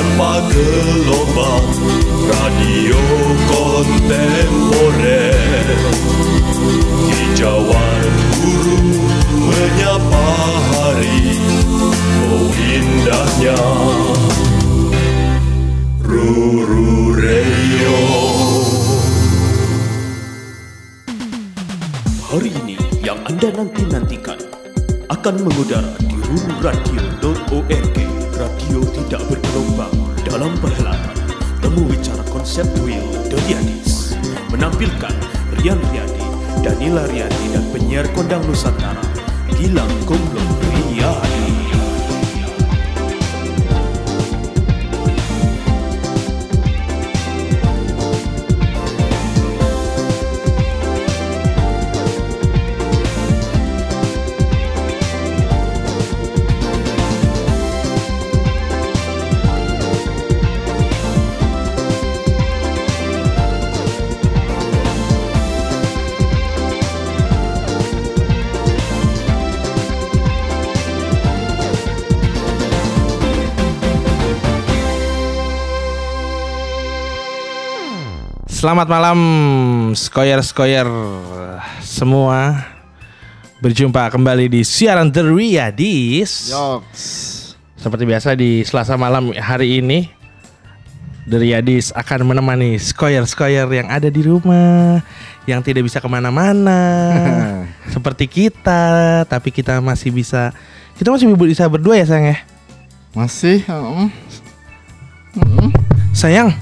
tanpa gelombang radio kontemporer. Hijauan guru menyapa hari oh indahnya. Ruru Radio Hari ini yang Anda nanti-nantikan akan mengudara di rururadio.org Radio tidak bergelombang dalam perhelatan. Temu Bicara Konseptual Dodiadis Menampilkan Rian Riyadi, Danila Riyadi dan penyiar kondang Nusantara Gilang Kumlon Selamat malam skoyer-skoyer semua Berjumpa kembali di siaran The Riyadis Yoks. Seperti biasa di selasa malam hari ini The Riyadis akan menemani skoyer-skoyer yang ada di rumah Yang tidak bisa ke mana-mana. Seperti kita Tapi kita masih bisa Kita masih bisa berdua ya sayang ya? Masih mm, Sayang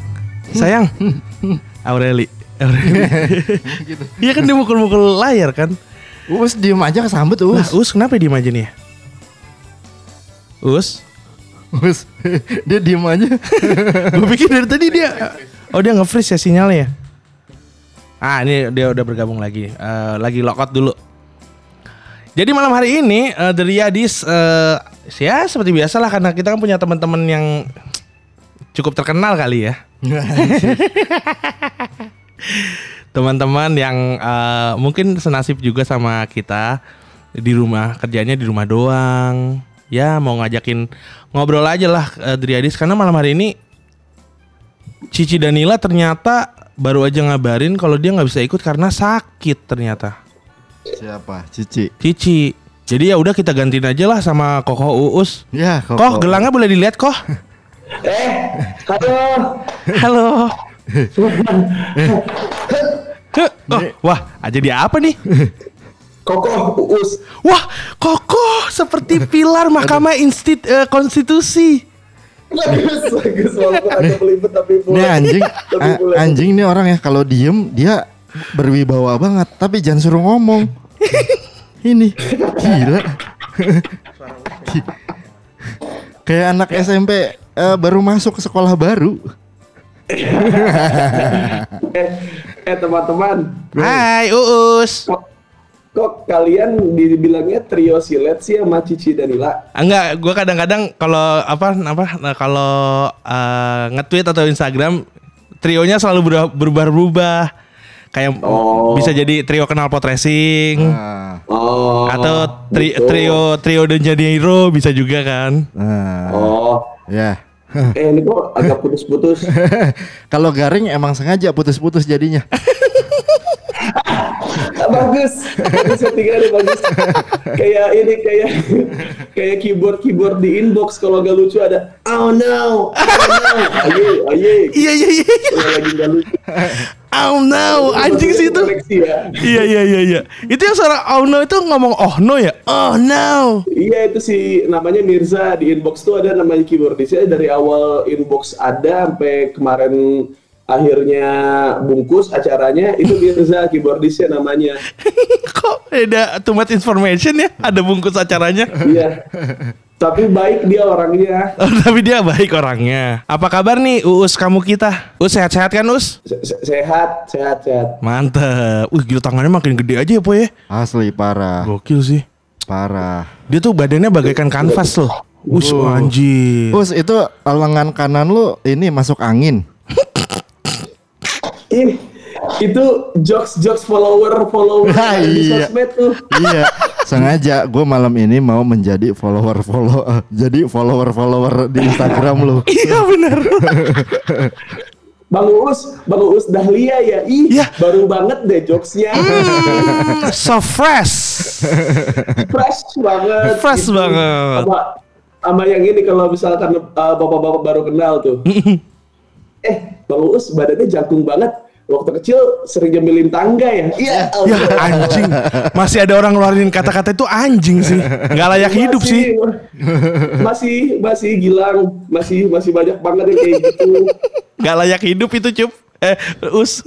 Sayang Aureli Aureli Iya kan dia mukul-mukul layar kan Us diem aja kesambet Nah, Us. Us kenapa diem aja nih ya? Us Us. Dia diem aja. Gue pikir dari tadi dia Oh dia nge-freeze ya sinyalnya ya Ah ini dia udah bergabung lagi Eh, Lagi lockout dulu Jadi malam hari ini uh, The Riyadis eh, Ya seperti biasa lah Karena kita kan punya teman-teman yang Cukup terkenal kali ya teman-teman yang eh, mungkin senasib juga sama kita di rumah kerjanya di rumah doang ya mau ngajakin ngobrol aja lah uh, Driadis karena malam hari ini Cici Danila ternyata baru aja ngabarin kalau dia nggak bisa ikut karena sakit ternyata Siapa? Cici. Cici jadi ya udah kita gantiin aja lah sama Koko Uus Ya, kok. Koh gelangnya boleh dilihat Koh Eh, halo. halo oh, wah aja dia apa nih Kokoh Uus. Wah, Koko seperti pilar Mahkamah Instit eh, Konstitusi. Bagus, bagus. Walaupun ada belibet tapi Ini boleh. anjing, anjing nih orang ya kalau diem dia berwibawa banget, tapi jangan suruh ngomong. Ini gila. Kayak anak SMP eh, baru masuk ke sekolah baru. Eh, eh teman-teman. Hai, Uus. Kok, kok kalian dibilangnya trio silet sih sama Cici Danila? Enggak, gua kadang-kadang kalau apa apa nah, kalau eh, nge-tweet atau Instagram trionya selalu berubah- berubah-ubah. Kayak Oh. bisa jadi trio kenal pot racing Nah, Oh. atau tri- gitu. trio trio dan jadi hero bisa juga kan. nah, Oh. ya. Eh ini kok agak putus-putus. Kalau garing emang sengaja putus-putus jadinya. Bagus. Bagus settingannya bagus. kayak ini kayak kayak keyboard keyboard di inbox kalau gak lucu ada oh no, oh no, aye, aye. Iya iya iya. Kalau lagi gak lucu. Oh no, anjing sih itu. Ya. Iya iya iya iya. Itu yang suara oh no itu ngomong oh no ya. Oh no. Iya itu si namanya Mirza di inbox tuh ada namanya keyboardisnya dari awal inbox ada sampai kemarin akhirnya bungkus acaranya itu Mirza keyboardisnya namanya. Kok ada too much information ya? Ada bungkus acaranya. Iya. Tapi baik dia orangnya. Oh, tapi dia baik orangnya. Apa kabar nih Uus kamu kita? Us sehat-sehat kan Us? Se- se- Sehat, sehat, sehat. Mantep. Wih gila tangannya makin gede aja ya po ya. Asli parah, Gokil sih. parah. Dia tuh badannya bagaikan kanvas loh. Us anjir. Us itu lengan kanan lu ini masuk angin. Ih, itu jokes jokes follower follower Ah, di iya. sosmed tuh. iya, sengaja gue malam ini mau menjadi follower follow eh, jadi follower follower di Instagram lu. Iya benar. Bang Uus, Bang Uus Dahlia ya. Ih, Iya. baru banget deh jokesnya. Hmm, so fresh. Fresh banget. Fresh gitu. banget. Sama, sama yang ini kalau misalkan uh, bapak-bapak baru kenal tuh. Eh, Bang Uus badannya jangkung banget. Waktu kecil sering nyemilin tangga ya. Iya. Ya anjing. Masih ada orang ngeluarin kata-kata itu anjing sih. Nggak layak hidup sih. Masih, masih gilang, masih masih banyak banget yang kayak gitu. Nggak layak hidup itu cup. Eh, us.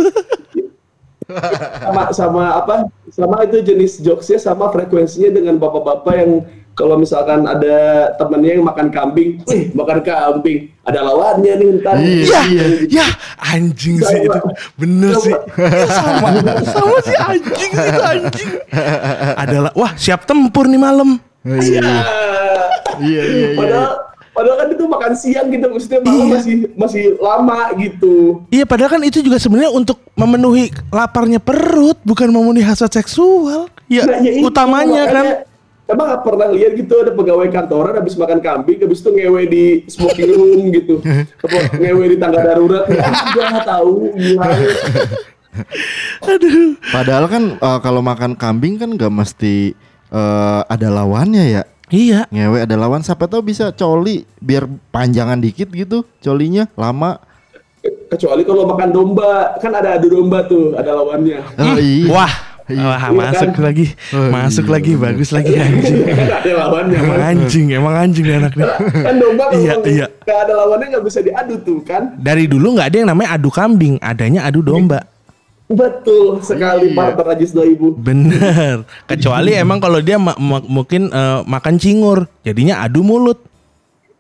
sama sama apa sama itu jenis jokesnya sama frekuensinya dengan bapak-bapak yang kalau misalkan ada temennya yang makan kambing, wih makan kambing, ada lawannya nih ntar. Ya, ya anjing sih itu. Bener sih. Ya, sama, sama sih anjing sih itu anjing. Adalah, wah siap tempur nih malam. Iya. Iya, iya, iya. Padahal padahal kan itu makan siang gitu, maksudnya malam Iya. masih masih lama gitu. Iya padahal kan itu juga sebenarnya untuk memenuhi laparnya perut, bukan memenuhi hasrat seksual. Ya, Nah, ya itu, utamanya kan. Emang gak pernah lihat gitu ada pegawai kantoran habis makan kambing, habis itu ngewe di smoking room gitu, ngewe di tangga darurat, ya udah tahu. Aduh. Padahal kan eh, kalau makan kambing kan nggak mesti eh, ada lawannya ya. Iya. Ngewe ada lawan siapa tahu bisa coli biar panjangan dikit gitu colinya lama. Kecuali kalau makan domba, kan ada adu domba tuh, ada lawannya. Oh, iya. Wah. Iya. Wah, Iya masuk kan? lagi. Oh, masuk iya, lagi, bagus lagi anjing. kan ada lawannya. emang anjing, emang anjing nih anak nih. Kan domba kalau Iya, iya. nggak ada lawannya nggak bisa diadu tuh kan? Dari dulu nggak ada yang namanya adu kambing, adanya adu domba. Betul sekali Iya. partner Ajis 2000. Bener. Kecuali emang kalau dia ma- ma- mungkin eh, makan cingur, jadinya adu mulut.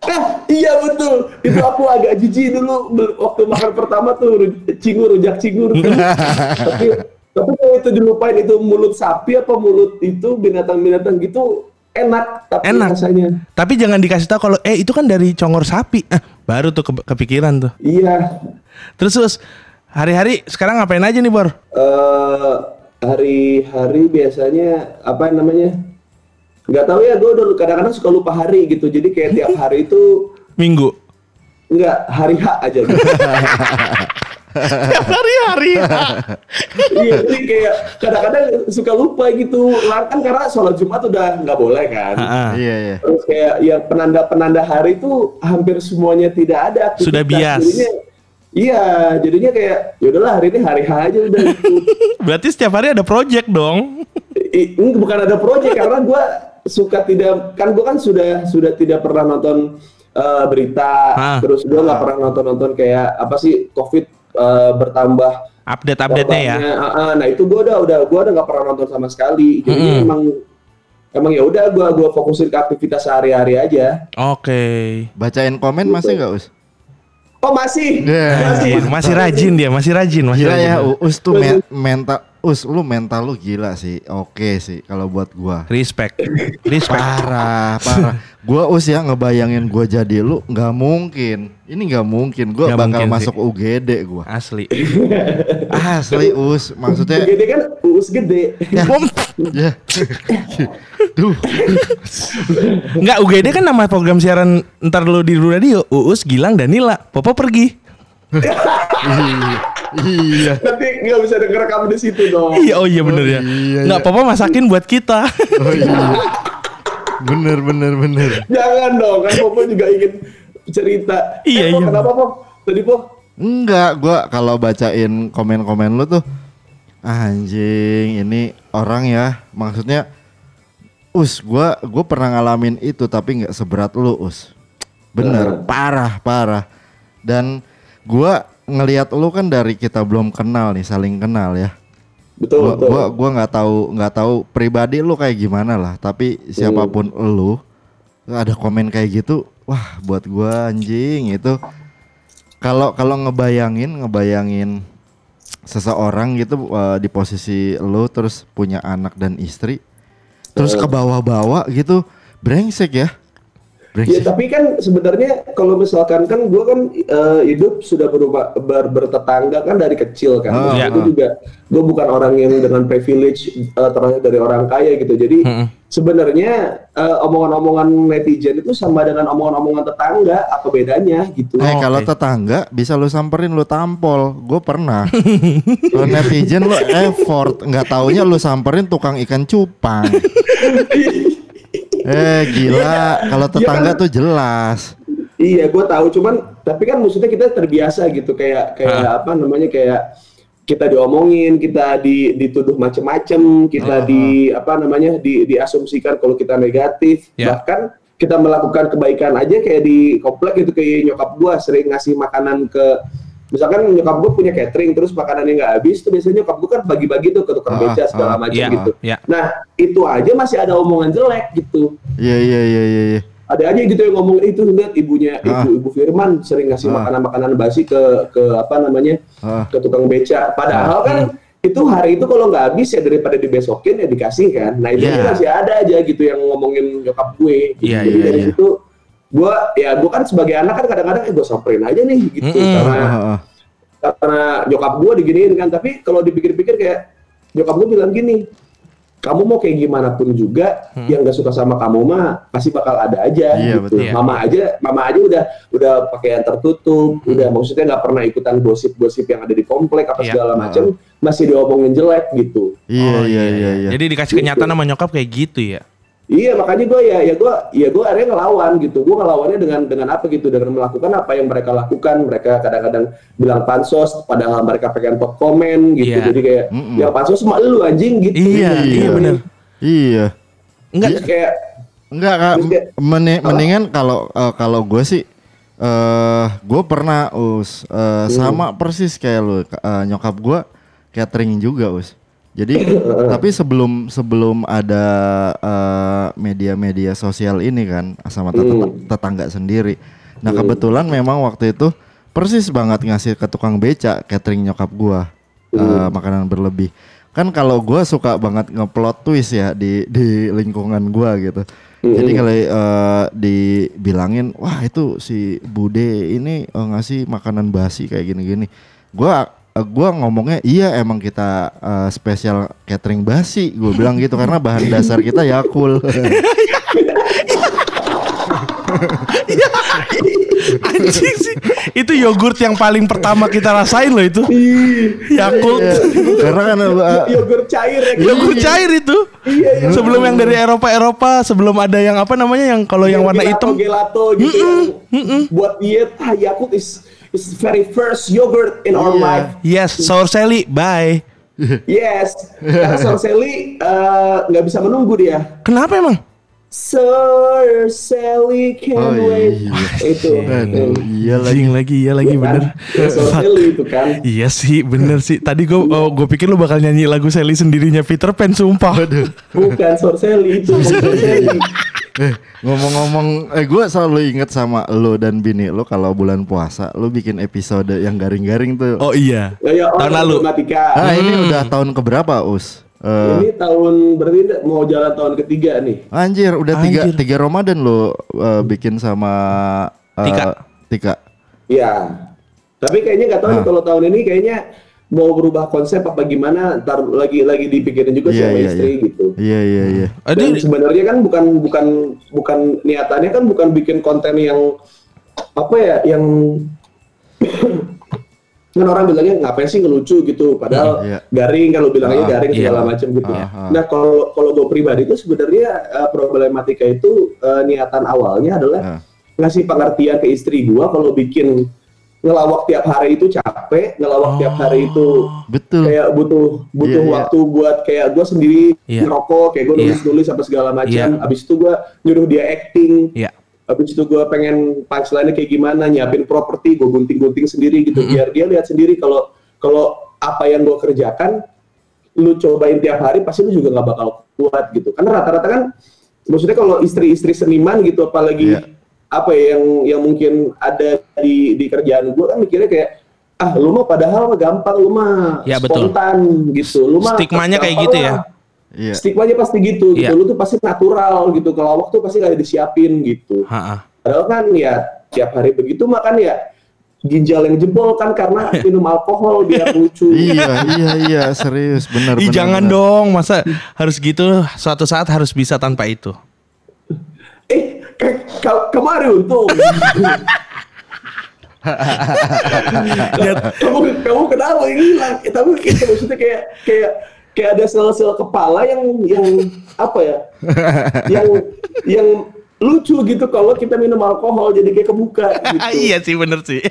Nah, iya betul. Itu aku agak jijik dulu waktu makan pertama tuh cingur, rujak cingur. tapi tapi kalau itu dilupain itu mulut sapi apa mulut itu binatang-binatang gitu enak tapi Enak. rasanya. Tapi jangan dikasih tahu kalau eh itu kan dari congor sapi. Eh, baru tuh ke- kepikiran tuh. Iya. Terus terus hari-hari sekarang ngapain aja nih Bor? eh hari-hari biasanya apa namanya? Nggak tahu ya, gue udah kadang-kadang suka lupa hari gitu. Jadi kayak tiap hari itu Minggu. Enggak, hari H aja gitu. Hari-hari. iya, jadi kayak kadang-kadang suka lupa gitu. Lah, Kan karena sholat Jumat udah nggak boleh kan. Ah, Iya iya. Terus kayak ya penanda-penanda hari itu hampir semuanya tidak ada. aktivitas. Sudah bias. Jadinya, iya, jadinya kayak ya udahlah hari ini hari H aja udah gitu. Berarti setiap hari ada project dong. I- ini bukan ada proyek karena gue suka tidak kan gue kan sudah sudah tidak pernah nonton eh, berita Ah. terus gue nggak pernah nonton nonton kayak apa sih covid eh, bertambah Update-update-nya ya. Wabahnya, ah, ah. nah itu gue udah udah gue udah nggak pernah nonton sama sekali jadi Mm-mm. emang emang ya udah gue gua fokusin ke aktivitas sehari-hari aja Oke. Bacain komen masih nggak us? oh masih Yeah. masih Masih rajin dia, masih rajin, masih Gila rajin. ya us tuh men- mental us lu mental lu gila sih. Oke sih kalau buat gua. Respect. Respect. Parah, parah. Gua us ya ngebayangin gua jadi lu nggak mungkin. Ini nggak mungkin. Gua Nggak bakal mungkin masuk sih. UGD gua. Asli. Asli us, maksudnya gede kan uus gede Bom. ya. Duh. Enggak, UGD kan nama program siaran ntar lu di radio. Uus, Gilang, Danila. Popo pergi. Iya. nanti nggak bisa denger kamu di situ dong Iya, oh iya bener ya. iya, Enggak, iya. Popo masakin buat kita. Oh iya. Bener bener bener. jangan dong kan Popo juga ingin cerita Iya, eh, Po, iya. kenapa Po tadi Po Enggak, gua kalau bacain komen-komen lu tuh anjing ini orang ya maksudnya us gua gua pernah ngalamin itu tapi nggak seberat lu us bener parah parah dan gua ngelihat lu kan dari kita belum kenal nih saling kenal ya. Betul gua betul. gua gua nggak tahu nggak tahu pribadi lu kayak gimana lah tapi siapa pun lu ada komen kayak gitu wah buat gua anjing itu. Kalau kalau ngebayangin ngebayangin seseorang gitu eh, di posisi lu terus punya anak dan istri terus ke bawah-bawah gitu brengsek ya Ya tapi kan sebenarnya kalau misalkan kan gue kan eh, hidup sudah berubah ber, bertetangga kan dari kecil kan. Terus iya. itu juga gue bukan orang yang dengan privilege eh, terlahir dari orang kaya gitu. Jadi sebenarnya eh, omongan-omongan netizen itu sama dengan omongan-omongan tetangga apa bedanya gitu. Eh kalau oke. tetangga bisa lu samperin lu tampol. Gue pernah. Kalau netizen lu effort, nggak taunya lu samperin tukang ikan cupang. eh gila, kalau tetangga kan? tuh jelas. Iya, gue tahu. Cuman tapi kan maksudnya kita terbiasa gitu kayak kayak apa namanya kayak kita diomongin, kita di, dituduh macem-macem, kita di apa namanya di diasumsikan kalau kita negatif, Ya. bahkan kita melakukan kebaikan aja kayak di komplek gitu kayak nyokap gua sering ngasih makanan ke misalkan nyokap gua punya catering terus makanannya nggak habis tuh biasanya nyokap gua kan bagi-bagi tuh ke tukang Ah, beca segala ah, macam iya, gitu. iya. Nah itu aja masih ada omongan jelek gitu Iya iya iya iya. iya. ada aja gitu yang ngomong itu lihat ibunya Ah. ibu ibu Firman sering ngasih Ah. makanan-makanan basi ke ke apa namanya Ah. ke tukang beca padahal kan itu hari itu kalau nggak habis ya daripada dibesokin ya dikasih kan nah itu Iya. masih ada aja gitu yang ngomongin nyokap gue gitu. Iya, jadi iya, dari iya. situ gue ya gue kan sebagai anak kan kadang-kadang eh gue samperin aja nih gitu Mm-mm. karena Ah, ah, ah. karena nyokap gue diginiin kan tapi kalau dipikir-pikir kayak nyokap gue bilang gini kamu mau kayak gimana pun juga yang gak suka sama kamu mah pasti bakal ada aja Iya, gitu. betul. Iya. Mama aja mama aja udah udah pakaian tertutup, udah maksudnya nggak pernah ikutan gosip-gosip yang ada di komplek apa Iya. segala macam masih diomongin jelek gitu. Iya Oh, iya iya iya. Jadi dikasih kenyataan sama nyokap kayak gitu ya. Iya makanya gue ya ya gue ya gue akhirnya ngelawan gitu. Gue ngelawannya dengan dengan apa gitu dengan melakukan apa yang mereka lakukan. Mereka kadang-kadang bilang pansos padahal mereka pengen pot komen gitu. Iya. Jadi kayak Mm-mm. ya pansos sama lu anjing gitu. Iya, iya bener. Iya. Enggak, Terus kayak Enggak kak, kayak- meni- mendingan kalau eh, kalau gue sih eh gue pernah us eh, sama persis kayak lu eh, nyokap gue catering juga us. Jadi tapi sebelum sebelum ada eh, media-media sosial ini kan sama tet- tetangga sendiri. Nah kebetulan memang waktu itu persis banget ngasih ke tukang beca catering nyokap gua eh, makanan berlebih. Kan kalau gua suka banget ngeplot twist ya di di lingkungan gua gitu. Jadi kalau eh, dibilangin wah itu si Bude ini eh, ngasih makanan basi kayak gini-gini. Gua eh, gua ngomongnya iya emang kita eh, spesial catering basi. Gue bilang gitu karena bahan dasar kita Yakul. anjing sih. Itu yogurt yang paling pertama kita rasain loh itu. Yakult. karena kan eh, yogurt cair ya. Yogurt cair itu. Iya, iya. Sebelum yang dari Eropa-Eropa, sebelum ada yang apa namanya yang kalau yang warna gelato, hitam. gelato gitu yang buat diet ah Yakult is is very first yogurt in our Iya. life Yes, sour Sally, bye. yes karena Sorcelli eh, nggak bisa menunggu dia Kenapa emang? Sir Sally can't Oh, wait iya. itu Aduh, iya lagi. Lagi, iya lagi bener. Sir Sally itu kan Iya sih, bener sih. Tadi gue gue pikir lu bakal nyanyi lagu Sally sendirinya Peter Pan sumpah. bukan Sir Sally itu Sir Sally Eh, ngomong-ngomong, eh gue selalu inget sama lo dan bini lo kalau bulan puasa lo bikin episode yang garing-garing tuh. Oh iya. Ya, ya, Tahun orang lalu. Ah ini udah tahun keberapa us? Eh, Ini tahun berarti mau jalan tahun ketiga nih. anjir, udah tiga Anjir. tiga Ramadan lo eh, bikin sama eh, Tika. Tika. Iya. Tapi kayaknya nggak tahu nih Ah. kalau tahun ini kayaknya mau berubah konsep apa gimana ntar lagi lagi dipikirin juga Iya, sama iya, istri iya. gitu. Iya iya iya. Dan sebenarnya kan bukan bukan bukan niatannya kan bukan bikin konten yang apa ya yang kan orang bilangnya ngapain sih ngelucu gitu padahal Iya. garing kalau bilangnya Ah, garing segala macam gitu. Ah, ah. Nah kalau kalau gue pribadi itu sebenarnya eh, problematika itu eh, niatan awalnya adalah Ah. ngasih pengertian ke istri gua kalau bikin ngelawak tiap hari itu capek, ngelawak tiap hari itu Betul. kayak butuh butuh Iya, iya. waktu buat kayak gue sendiri Iya. ngerokok kayak gue Iya. nulis nulis apa segala macam Iya. abis itu gue nyuruh dia acting Iya. abis itu gue pengen punchline kayak gimana nyiapin properti gue gunting gunting sendiri gitu biar dia lihat sendiri kalau kalau apa yang gue kerjakan lu cobain tiap hari pasti lu juga nggak bakal kuat gitu karena rata-rata kan maksudnya kalau istri-istri seniman gitu apalagi Iya. apa ya yang yang mungkin ada di di kerjaan gue kan mikirnya kayak ah lu mah padahal mah gampang lu mah Ya, betul. spontan gitu lu mah Stigmanya kayak gitu ya. lah. Iya. Stigmanya pasti gitu, Iya. gitu. Lu tuh pasti natural gitu. Kalau waktu pasti kayak disiapin gitu. Ha-ha. Padahal kan ya tiap hari begitu makan ya ginjal yang jebol kan karena minum alkohol biar lucu. iya, iya, iya, serius, benar. Ih benar, jangan benar. dong, masa harus gitu suatu saat harus bisa tanpa itu. Eh, ke- ke- kemarin untung. kamu kamu kenapa yang hilang? Eh, tapi gitu maksudnya kayak kayak kayak ada sel-sel kepala yang yang apa ya? yang yang lucu gitu kalau kita minum alkohol jadi kayak kebuka gitu. iya sih bener sih.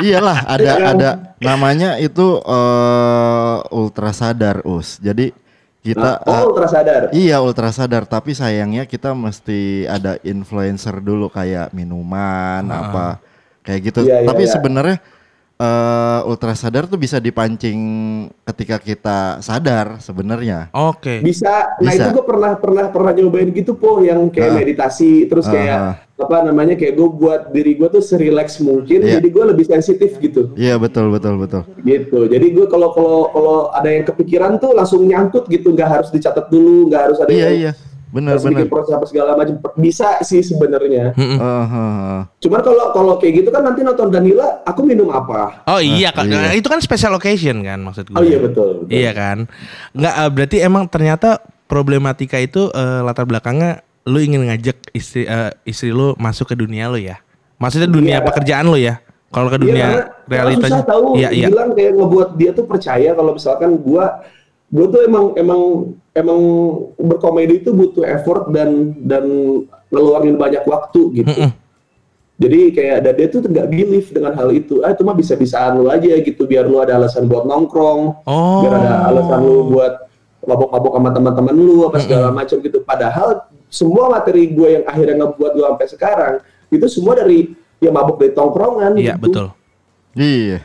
Iyalah, ada Iya ada namanya itu eh, ultra sadar, Us. Jadi kita oh, eh, ultra sadar. Iya ultra sadar, tapi sayangnya kita mesti ada influencer dulu kayak minuman apa kayak gitu. Iya, iya, tapi iya. sebenarnya eh, ultra sadar tuh bisa dipancing ketika kita sadar sebenarnya. Oke. Bisa. Nah Bisa. itu gue pernah pernah pernah nyobain gitu po yang kayak Ah. meditasi terus kayak Ah. apa namanya kayak gue buat diri gue tuh serileks mungkin Iya. jadi gue lebih sensitif gitu. Iya betul betul betul. gitu jadi gue kalau kalau kalau ada yang kepikiran tuh langsung nyangkut gitu nggak harus dicatat dulu nggak harus ada Iya yang iya benar benar. bikin proses apa segala macam bisa sih sebenarnya eh. cuman kalau kalau kayak gitu kan nanti nonton Danila aku minum apa Oh iya, Kak. iya. Nah, itu kan special occasion kan maksud gue. oh iya betul, betul. Iya kan? Nggak eh, berarti emang ternyata problematika itu eh, latar belakangnya lu ingin ngajak istri eh, istri lu masuk ke dunia lu ya. Maksudnya dunia Iya. pekerjaan lu ya. Kalau ke Iya, dunia karena realitanya. susah tahu Iya, iya. bilang kayak ngebuat dia tuh percaya kalau misalkan gua gua tuh emang emang emang berkomedi itu butuh effort dan dan ngeluarin banyak waktu gitu. Mm-mm. Jadi kayak dan dia tuh nggak believe dengan hal itu. Ah itu mah bisa-bisaan lu aja gitu biar lu ada alasan buat nongkrong, Oh. biar ada alasan lu buat mabok-mabok sama teman-teman lu apa segala macam gitu. Padahal semua materi gue yang akhirnya ngebuat gue sampai sekarang itu semua dari ya mabok dari tongkrongan Iya, gitu. betul. Iya.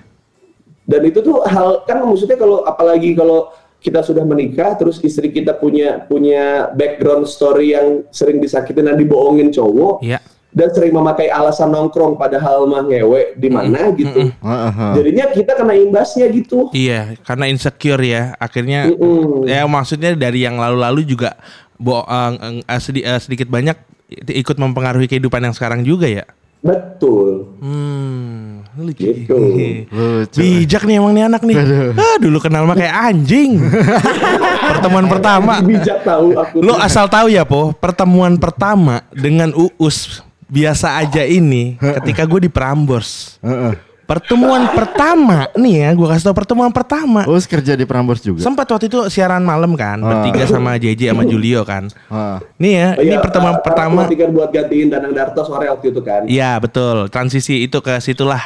Dan itu tuh hal kan maksudnya kalau apalagi kalau kita sudah menikah terus istri kita punya punya background story yang sering disakitin dan dibohongin cowok Iya. dan sering memakai alasan nongkrong padahal mah ngewe di mana gitu. Eh, eh, eh. Jadinya kita kena imbasnya gitu. Iya, karena insecure ya. Akhirnya Mm-mm. ya maksudnya dari yang lalu-lalu juga bo eh, eh, sedi- eh, sedikit banyak ikut mempengaruhi kehidupan yang sekarang juga ya. Betul. Hmm, lucu. Gitu. Lucu. Bijak nih emang nih anak nih. Ah, dulu kenal mah kayak anjing. Pertemuan pertama. Bijak tahu aku. Lo asal tahu ya, Po, pertemuan pertama dengan Uus biasa aja ini ketika gue di Prambors. Pertemuan pertama nih ya, gue kasih tau pertemuan pertama. Us kerja di Prambors juga. Sempat waktu itu siaran malam kan, Ah. bertiga sama JJ sama Julio kan. Ah. Nih ya, Oh ini iya, pertemuan uh, pertama. Buat gantiin Danang Darto sore waktu itu kan. Iya betul, transisi itu ke situlah.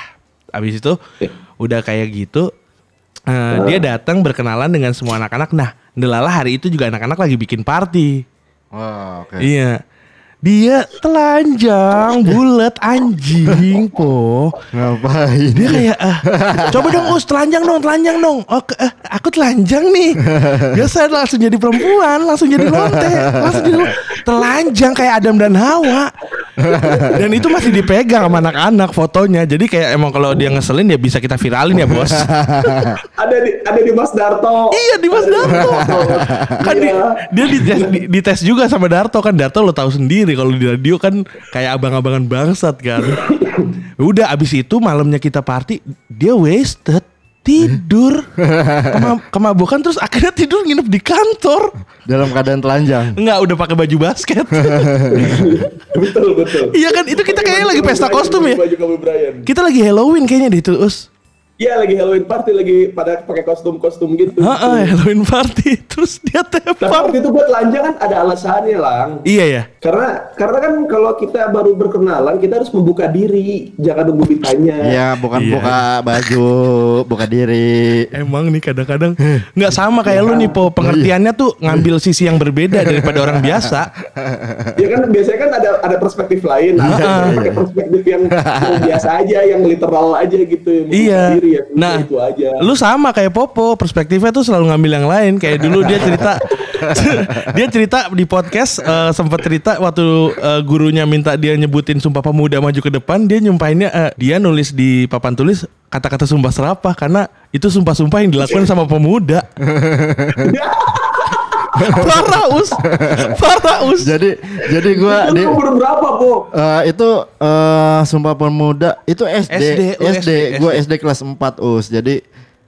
Abis itu Eh. udah kayak gitu, eh, dia datang berkenalan dengan semua anak-anak. Nah, Delala hari itu juga anak-anak lagi bikin party. Wah, oke. Iya. Dia telanjang, bulat, anjing, po. Ngapain? Dia kayak, ah, coba dong us, telanjang dong, telanjang dong. Oh, ke- eh, aku telanjang nih. Biasa langsung jadi perempuan, langsung jadi lonte, langsung jadi telanjang kayak Adam dan Hawa. Dan itu masih dipegang sama anak-anak fotonya. Jadi kayak emang kalau dia ngeselin ya bisa kita viralin ya bos. Ada di ada di Mas Darto. Iya di Mas Darto. kan di- Iya. dia dites, di, dites juga sama Darto kan Darto lo tahu sendiri kalau di radio kan kayak abang-abangan bangsat kan. Udah abis itu malamnya kita party dia wasted tidur Kema- kemabukan terus akhirnya tidur nginep di kantor Dalam keadaan telanjang. Enggak udah pakai baju basket betul betul. iya kan itu kita kayaknya lagi pesta kostum ya Baju Kobe Bryant. kita lagi Halloween kayaknya deh itu us Iya lagi Halloween party lagi pada pakai kostum-kostum gitu. Heeh, Halloween party terus dia Tapi tepar waktu itu buat telanjang kan ada alasannya lang. iya ya Karena karena kan kalau kita baru berkenalan kita harus membuka diri, jangan nunggu ditanya. Iya, bukan Iya. buka baju, buka diri. Emang nih kadang-kadang nggak sama kayak lu nih po pengertiannya tuh ngambil sisi yang berbeda daripada orang biasa. Ya kan biasanya kan ada ada perspektif lain, yang pakai perspektif yang, yang biasa aja, yang literal aja gitu. Iya. Diri, ya, Nah, itu aja. lu sama kayak Popo, perspektifnya tuh selalu ngambil yang lain. Kayak dulu dia cerita, dia cerita di podcast eh, sempat cerita waktu eh, gurunya minta dia nyebutin Sumpah Pemuda maju ke depan, dia nyumpahinnya eh, dia nulis di papan tulis kata-kata sumpah serapah karena itu sumpah-sumpah yang dilakukan sama pemuda. Parah us. Parah us. jadi jadi gue Itu di umur berapa, Po? Eh, itu eh Sumpah Pemuda itu SD SD, oh, SD, SD, gue SD kelas 4 us jadi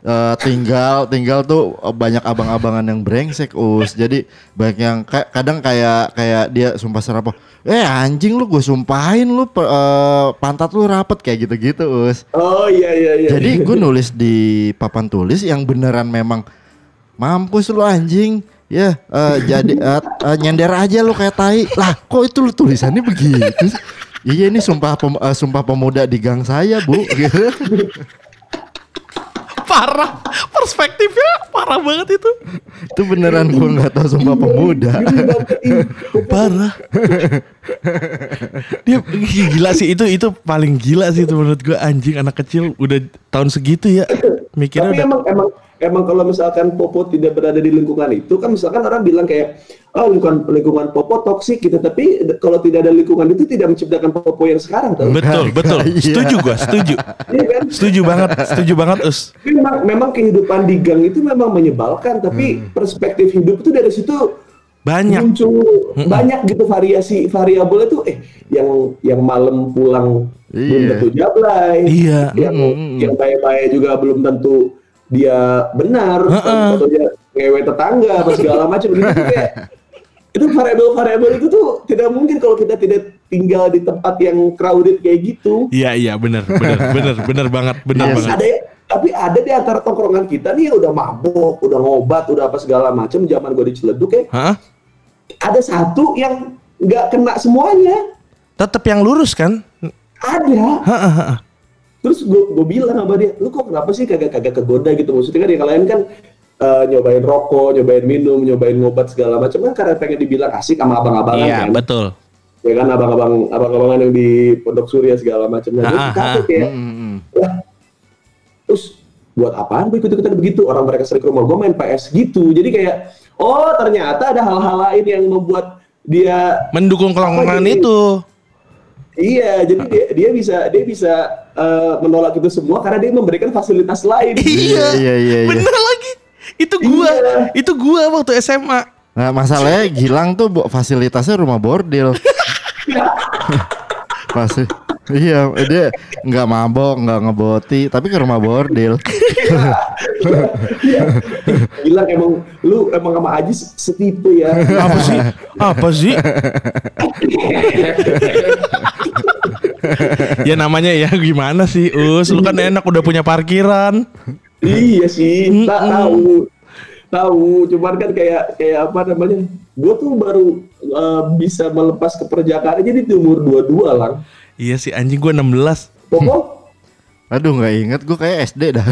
eh, tinggal tinggal tuh banyak abang-abangan yang brengsek us jadi banyak yang kayak kadang kayak kayak dia sumpah serapah eh anjing lu gue sumpahin lu eh, pantat lu rapet kayak gitu-gitu us Oh iya iya iya. jadi gue nulis di papan tulis yang beneran memang mampus lu anjing ya eh, jadi eh, eh, nyender aja lu kayak tai lah kok itu lu tulisannya begitu iya ini sumpah pem- eh, sumpah pemuda di gang saya bu Parah. Perspektifnya parah banget itu. itu beneran gue nggak tahu sumpah pemuda Parah. Dia gila sih itu itu paling gila sih itu menurut gue anjing anak kecil udah tahun segitu ya mikirnya Tapi udah emang emang emang kalau misalkan Popo tidak berada di lingkungan itu kan misalkan orang bilang kayak oh lingkungan lingkungan Popo toksik gitu tapi kalau tidak ada lingkungan itu tidak menciptakan Popo yang sekarang tau. betul betul Iya. setuju gue setuju Iya kan? setuju banget setuju banget us memang memang kehidupan di gang itu memang menyebalkan tapi Hmm. perspektif hidup itu dari situ banyak muncul banyak gitu variasi variabel itu eh yang yang malam pulang belum Iya. tentu jablay Iya. yang yang baik-baik juga belum tentu dia benar atau dia ngewe tetangga atau segala macam gitu kayak itu variabel-variabel itu tuh tidak mungkin kalau kita tidak tinggal di tempat yang crowded kayak gitu iya iya bener bener bener bener banget bener Iya banget ada tapi ada di antara tongkrongan kita nih yang udah mabok, udah ngobat, udah apa segala macam zaman gue di Ciledug ya. Hah? Ada satu yang nggak kena semuanya. tetap yang lurus kan Ada. Terus gue gue bilang sama dia, lu kok kenapa sih kagak kagak kegoda gitu? Maksudnya kan yang lain kan eh, nyobain rokok, nyobain minum, nyobain ngobat segala macam kan karena pengen dibilang asik sama abang-abangan iya kan. betul Ya kan abang-abang abang-abangan yang di Pondok Surya segala macam. Nah, Ah, takut ah. kayak Mm-mm. lah terus buat apaan gue ikut-ikutan begitu orang mereka sering ke rumah gue main PS gitu jadi kayak oh ternyata ada hal-hal lain yang membuat dia mendukung kelongkongan itu iya jadi dia, dia bisa dia bisa eh, menolak itu semua karena dia memberikan fasilitas lain iya iya, iya, iya. bener lagi itu gua Iya. itu gua waktu SMA nah masalahnya Gilang tuh fasilitasnya rumah bordil pasti iya dia nggak mabok nggak ngeboti tapi ke rumah bordil. Bilang emang lu emang sama Aji setipe ya. Apa sih? Apa sih? Ya namanya ya gimana sih us? Lu kan enak udah punya parkiran. Iya sih tak tahu tahu. Cuman kan kayak kayak apa namanya gue tuh baru eh, bisa melepas keperjakaan jadi di umur 22 lang. Iya sih anjing gua 16 pokok? Aduh nggak inget gue kayak SD dah.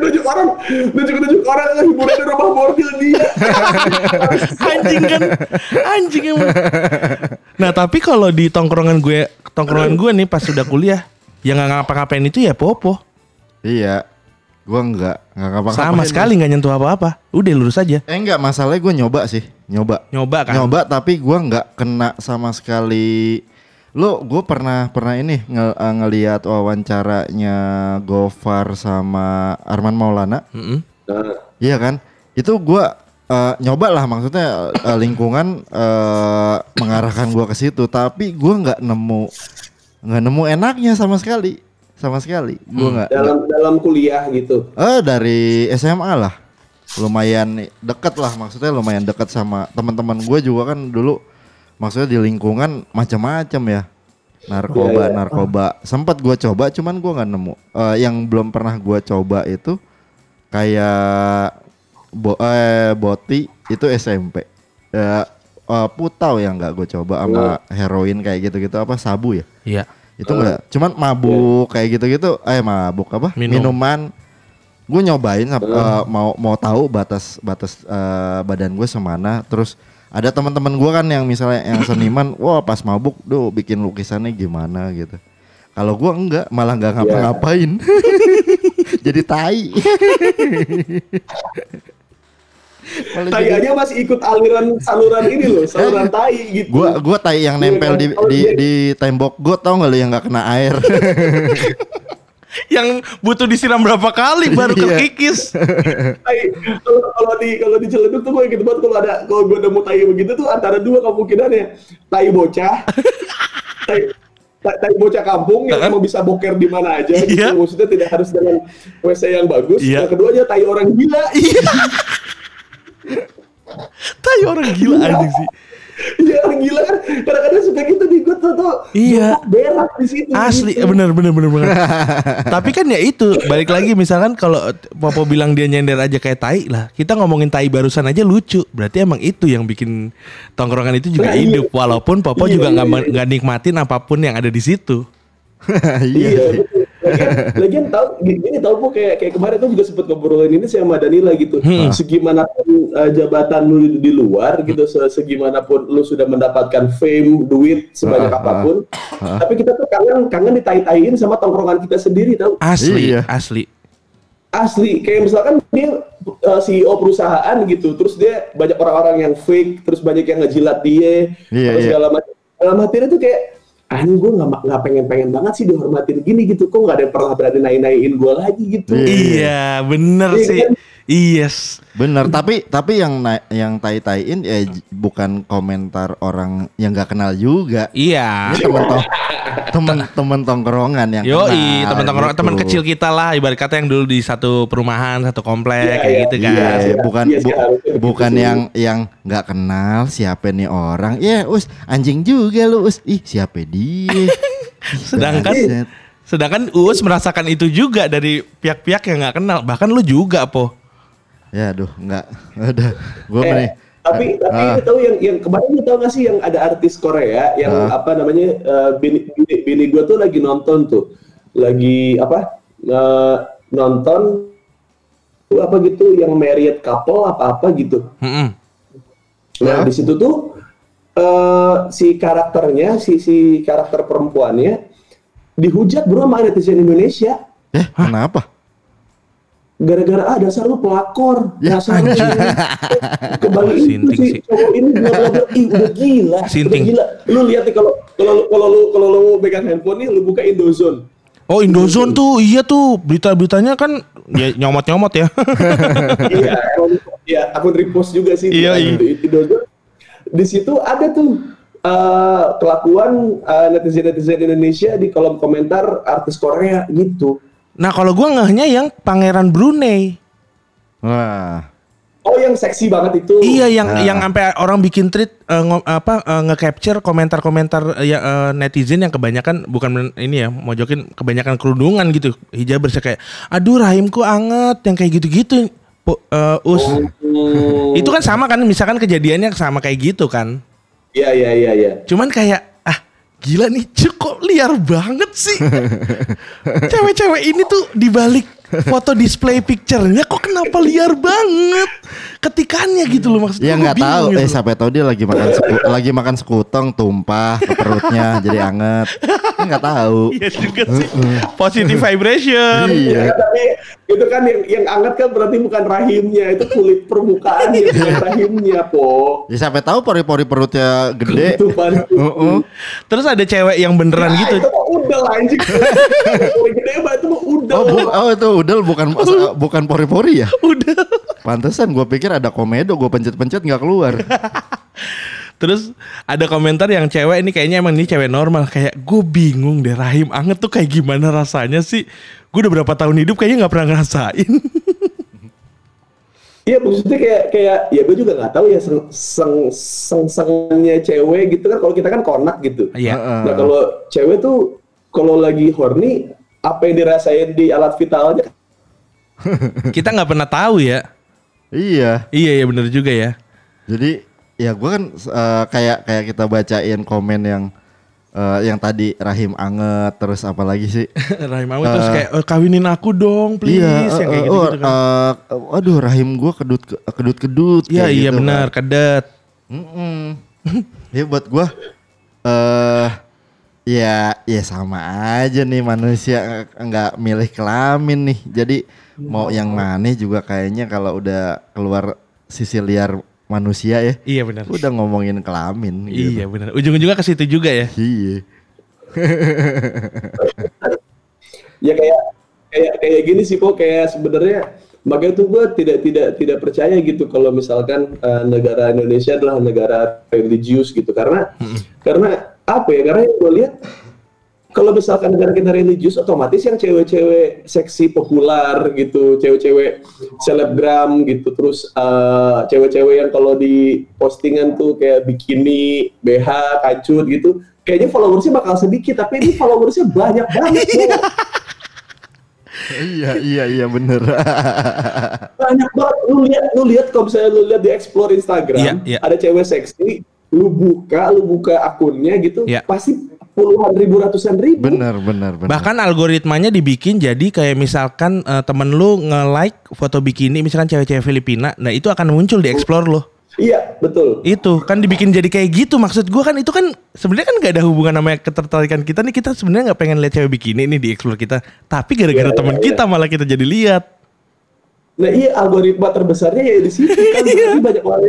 Nunjuk orang. Nunjuk orang yang hiburan di rumah bordil dia. Anjing kan anjing emang. Nah tapi kalau di tongkrongan gue tongkrongan gue nih pas sudah kuliah yang nggak ngapa-ngapain itu ya popo. Iya gue nggak nggak ngapa sama sekali nggak nyentuh apa-apa. Udah lurus aja. Eh enggak masalahnya gue nyoba sih nyoba. Nyoba kan? Nyoba tapi gue nggak kena sama sekali. Lo gue pernah pernah ini nge- eh, ngelihat wawancaranya Gofar sama Arman Maulana? Mm-mm. nah, Iya kan? Itu gua eh, nyoba lah maksudnya eh, lingkungan eh, mengarahkan gua ke situ, tapi gua nggak nemu nggak nemu enaknya sama sekali, sama sekali. Gua nggak. dalam dalam kuliah gitu. Eh dari SMA lah, lumayan deket lah maksudnya lumayan deket sama teman-teman gue juga kan dulu. Maksudnya di lingkungan macam-macam ya. Narkoba Iya, iya. narkoba. Sempat gue coba cuman gue nggak nemu. Eh, yang belum pernah gue coba itu kayak bo eh, boti itu SMP Eh, eh, putau yang nggak gue coba sama heroin kayak gitu-gitu apa sabu ya? Iya itu enggak cuman mabuk kayak gitu-gitu. Eh mabuk apa? Minum. minuman. Gue nyobain samp- eh, mau mau tahu batas batas eh, badan gue semana. Terus ada teman-teman gue kan yang misalnya yang seniman wah pas mabuk tuh bikin lukisannya gimana gitu. Kalau gue enggak malah nggak ngapa-ngapain. Jadi tai tai aja masih ikut aliran saluran ini loh saluran tai gitu gua gua tai yang nempel di Iya, di, di tembok got tau nggak lu yang nggak kena air yang butuh disiram berapa kali baru Iya. kekikis. Tai, kalau kalau di kalau di Ciledug tuh gue gitu banget kalau ada kalau gue nemu tai begitu tuh antara dua kemungkinannya tai bocah tai tai, tai bocah kampung yang mau bisa boker di mana aja gitu. Iya. maksudnya tidak harus dengan WC yang bagus Iya. yang kedua aja tai orang gila Tai orang gila anjing sih. Iya orang gila kan kadang-kadang suka gitu di gue tuh Iya. berak di situ Asli gitu. bener bener bener bener. Tapi kan ya itu balik lagi misalkan kalau Popo bilang dia nyender aja kayak tai lah. Kita ngomongin tai barusan aja lucu. Berarti emang itu yang bikin tongkrongan itu juga Nah, iya. hidup. Walaupun Popo Iya, juga iya, nggak iya. nggak nikmatin apa pun yang ada di situ. Iya, betul. Lagian, lagian tahu gini tahu kok kayak kayak kemarin tuh juga sempet ngobrolin ini sama Danila gitu. Hmm. Segimanapun uh, jabatan lu di, di luar gitu, se segimanapun lu sudah mendapatkan fame, duit sebanyak Ah, ah, apa pun, tapi kita tuh kangen kangen ditai-taiin sama tongkrongan kita sendiri tahu. Asli Iya. asli. Asli kayak misalkan dia uh, CEO perusahaan gitu, terus dia banyak orang-orang yang fake, terus banyak yang ngejilat dia, Iya, terus iya. segala macam. Dalam hatinya tuh kayak ah ini gue nggak nggak pengen pengen banget sih dihormatin gini gitu, kok nggak ada yang pernah berani naik naikin gue lagi gitu. Iya. Iya bener Iya sih. kan? Yes. Bener, tapi tapi yang na- yang tai-taiin ya j- bukan komentar orang yang nggak kenal juga. Iya. Ini temen tong temen temen tongkrongan yang Yo, kenal, teman teman gitu. teman kecil kita lah, ibarat kata yang dulu di satu perumahan, satu komplek Iya, kayak iya, gitu kan. Iya, Iya, bukan iya, bu- begitu bukan yang yang nggak kenal siapa nih orang. Ya, us anjing juga lu, us. Ih, siapa dia? Sedangkan sedangkan Uus merasakan itu juga dari pihak-pihak yang nggak kenal, bahkan lu juga, Po. Ya aduh, nggak. Udah, gua Eh, nih. tapi tapi Ah. lu tahu yang yang kemarin lu tahu gak sih yang ada artis Korea yang Ah. apa namanya eh, bini bini, bini gue tuh lagi nonton tuh lagi apa eh, nonton tuh apa gitu yang married couple apa apa gitu Mm-mm. nah Ya. di situ tuh eh, si karakternya si si karakter perempuannya dihujat bro sama netizen Indonesia Eh, kenapa? Gara-gara ah dasar lu pelakor. Ya, dasar lu ini. Kembali itu Sinting sih. cowok ini bla bla bla. Ih udah gila. Sinting. udah gila. Lu lihat nih kalau kalau lu- kalau lu kalau lu pegang handphone nih lu buka Indozone. Oh Indozone tuh, iya tuh. Berita-beritanya kan ya nyomot-nyomot ya. iya iya akun repost juga sih Iya, iya. Indozone. Di situ ada tuh eh, kelakuan netizen netizen Indonesia di kolom komentar artis Korea gitu nah kalau gua ngehnya yang Pangeran Brunei. Wah. oh yang seksi banget itu Iya yang Nah. yang sampai orang bikin tweet eh, ngo- apa eh, nge-capture komentar-komentar eh, ya, eh, netizen yang kebanyakan bukan men- ini ya mojokin kebanyakan kerudungan gitu hijabers kayak aduh rahimku anget yang kayak gitu-gitu eh, us Hmm. itu kan sama kan misalkan kejadiannya sama kayak gitu kan iya iya iya iya cuman kayak gila nih Cuk, kok liar banget sih? Cewek-cewek ini tuh dibalik foto display picture-nya kok kenapa liar banget ketikannya gitu loh maksudnya Ya nggak tahu, eh gitu. sampai tahu dia lagi makan seku- lagi makan sekutong tumpah ke perutnya jadi anget. Nggak tahu. Iya juga sih. Positive vibration. Iya. Ya, tapi itu kan yang yang anget kan berarti bukan rahimnya, itu kulit permukaannya bukan rahimnya, po. Ya sampai tahu pori-pori perutnya gede. Heeh. Terus ada cewek yang beneran Nah, gitu. Itu mah udel anjing. Gede mah itu mah udel. Oh, bu- oh itu udel bukan bukan pori-pori ya? Udah. Pantesan gue pikir ada komedo, gue pencet-pencet nggak keluar. Terus ada komentar yang cewek ini kayaknya emang ini cewek normal kayak gue bingung deh rahim anget tuh kayak gimana rasanya sih. Gue udah berapa tahun hidup kayaknya nggak pernah ngerasain. Iya maksudnya kayak kayak ya gue juga nggak tahu ya seng seng seng sengnya cewek gitu kan kalau kita kan konak gitu. Iya. Heeh. Nah kalau cewek tuh kalau lagi horny apa yang dirasain di alat vitalnya Kita nggak pernah tahu ya. Iya. Iya ya bener juga ya. Jadi ya gue kan eh, kayak kayak kita bacain komen yang eh, yang tadi rahim anget terus apa lagi sih? rahim anget terus kayak "Eh, kawinin aku dong please iya, yang kayak eh, gitu, oh, gitu kan. eh, aduh rahim gue kedut kedut kedut. Iya iya benar kedet. Mm-mm. ya buat gua eh ya ya sama aja nih manusia eh, nggak milih kelamin nih. Jadi mau yang mana juga kayaknya kalau udah keluar sisi liar manusia ya. Iya benar. Udah ngomongin kelamin gitu. Iya benar. Ujung-ujungnya ke situ juga ya. Iya. ya kayak kayak kayak gini sih kok kayak sebenarnya makanya tuh gue tidak tidak tidak percaya gitu kalau misalkan eh, negara Indonesia adalah negara religius gitu karena karena apa ya karena yang gue lihat kalau misalkan negara kita religius otomatis yang cewek-cewek seksi populer gitu cewek-cewek selebgram gitu terus eh, cewek-cewek yang kalau di postingan tuh kayak bikini BH kacut gitu kayaknya followersnya bakal sedikit tapi ini followersnya banyak banget Bro. iya iya iya bener. banyak banget lu lihat lu lihat kalau misalnya lu lihat di explore Instagram Iya, iya. ada cewek seksi lu buka lu buka akunnya gitu Iya. pasti puluhan ribu ratusan ribu bener bener bener. Bahkan algoritmanya dibikin jadi kayak misalkan eh, temen lu nge-like foto bikini misalkan cewek-cewek Filipina, nah itu akan muncul di explore lo. iya betul Itu kan dibikin jadi kayak gitu maksud gua kan itu kan sebenarnya kan gak ada hubungan sama ketertarikan kita nih kita sebenarnya nggak pengen lihat cewek bikini nih di explore kita, tapi gara-gara Iya, teman iya, kita malah kita jadi lihat. Nah iya algoritma terbesarnya ya di situ kan berarti banyak orang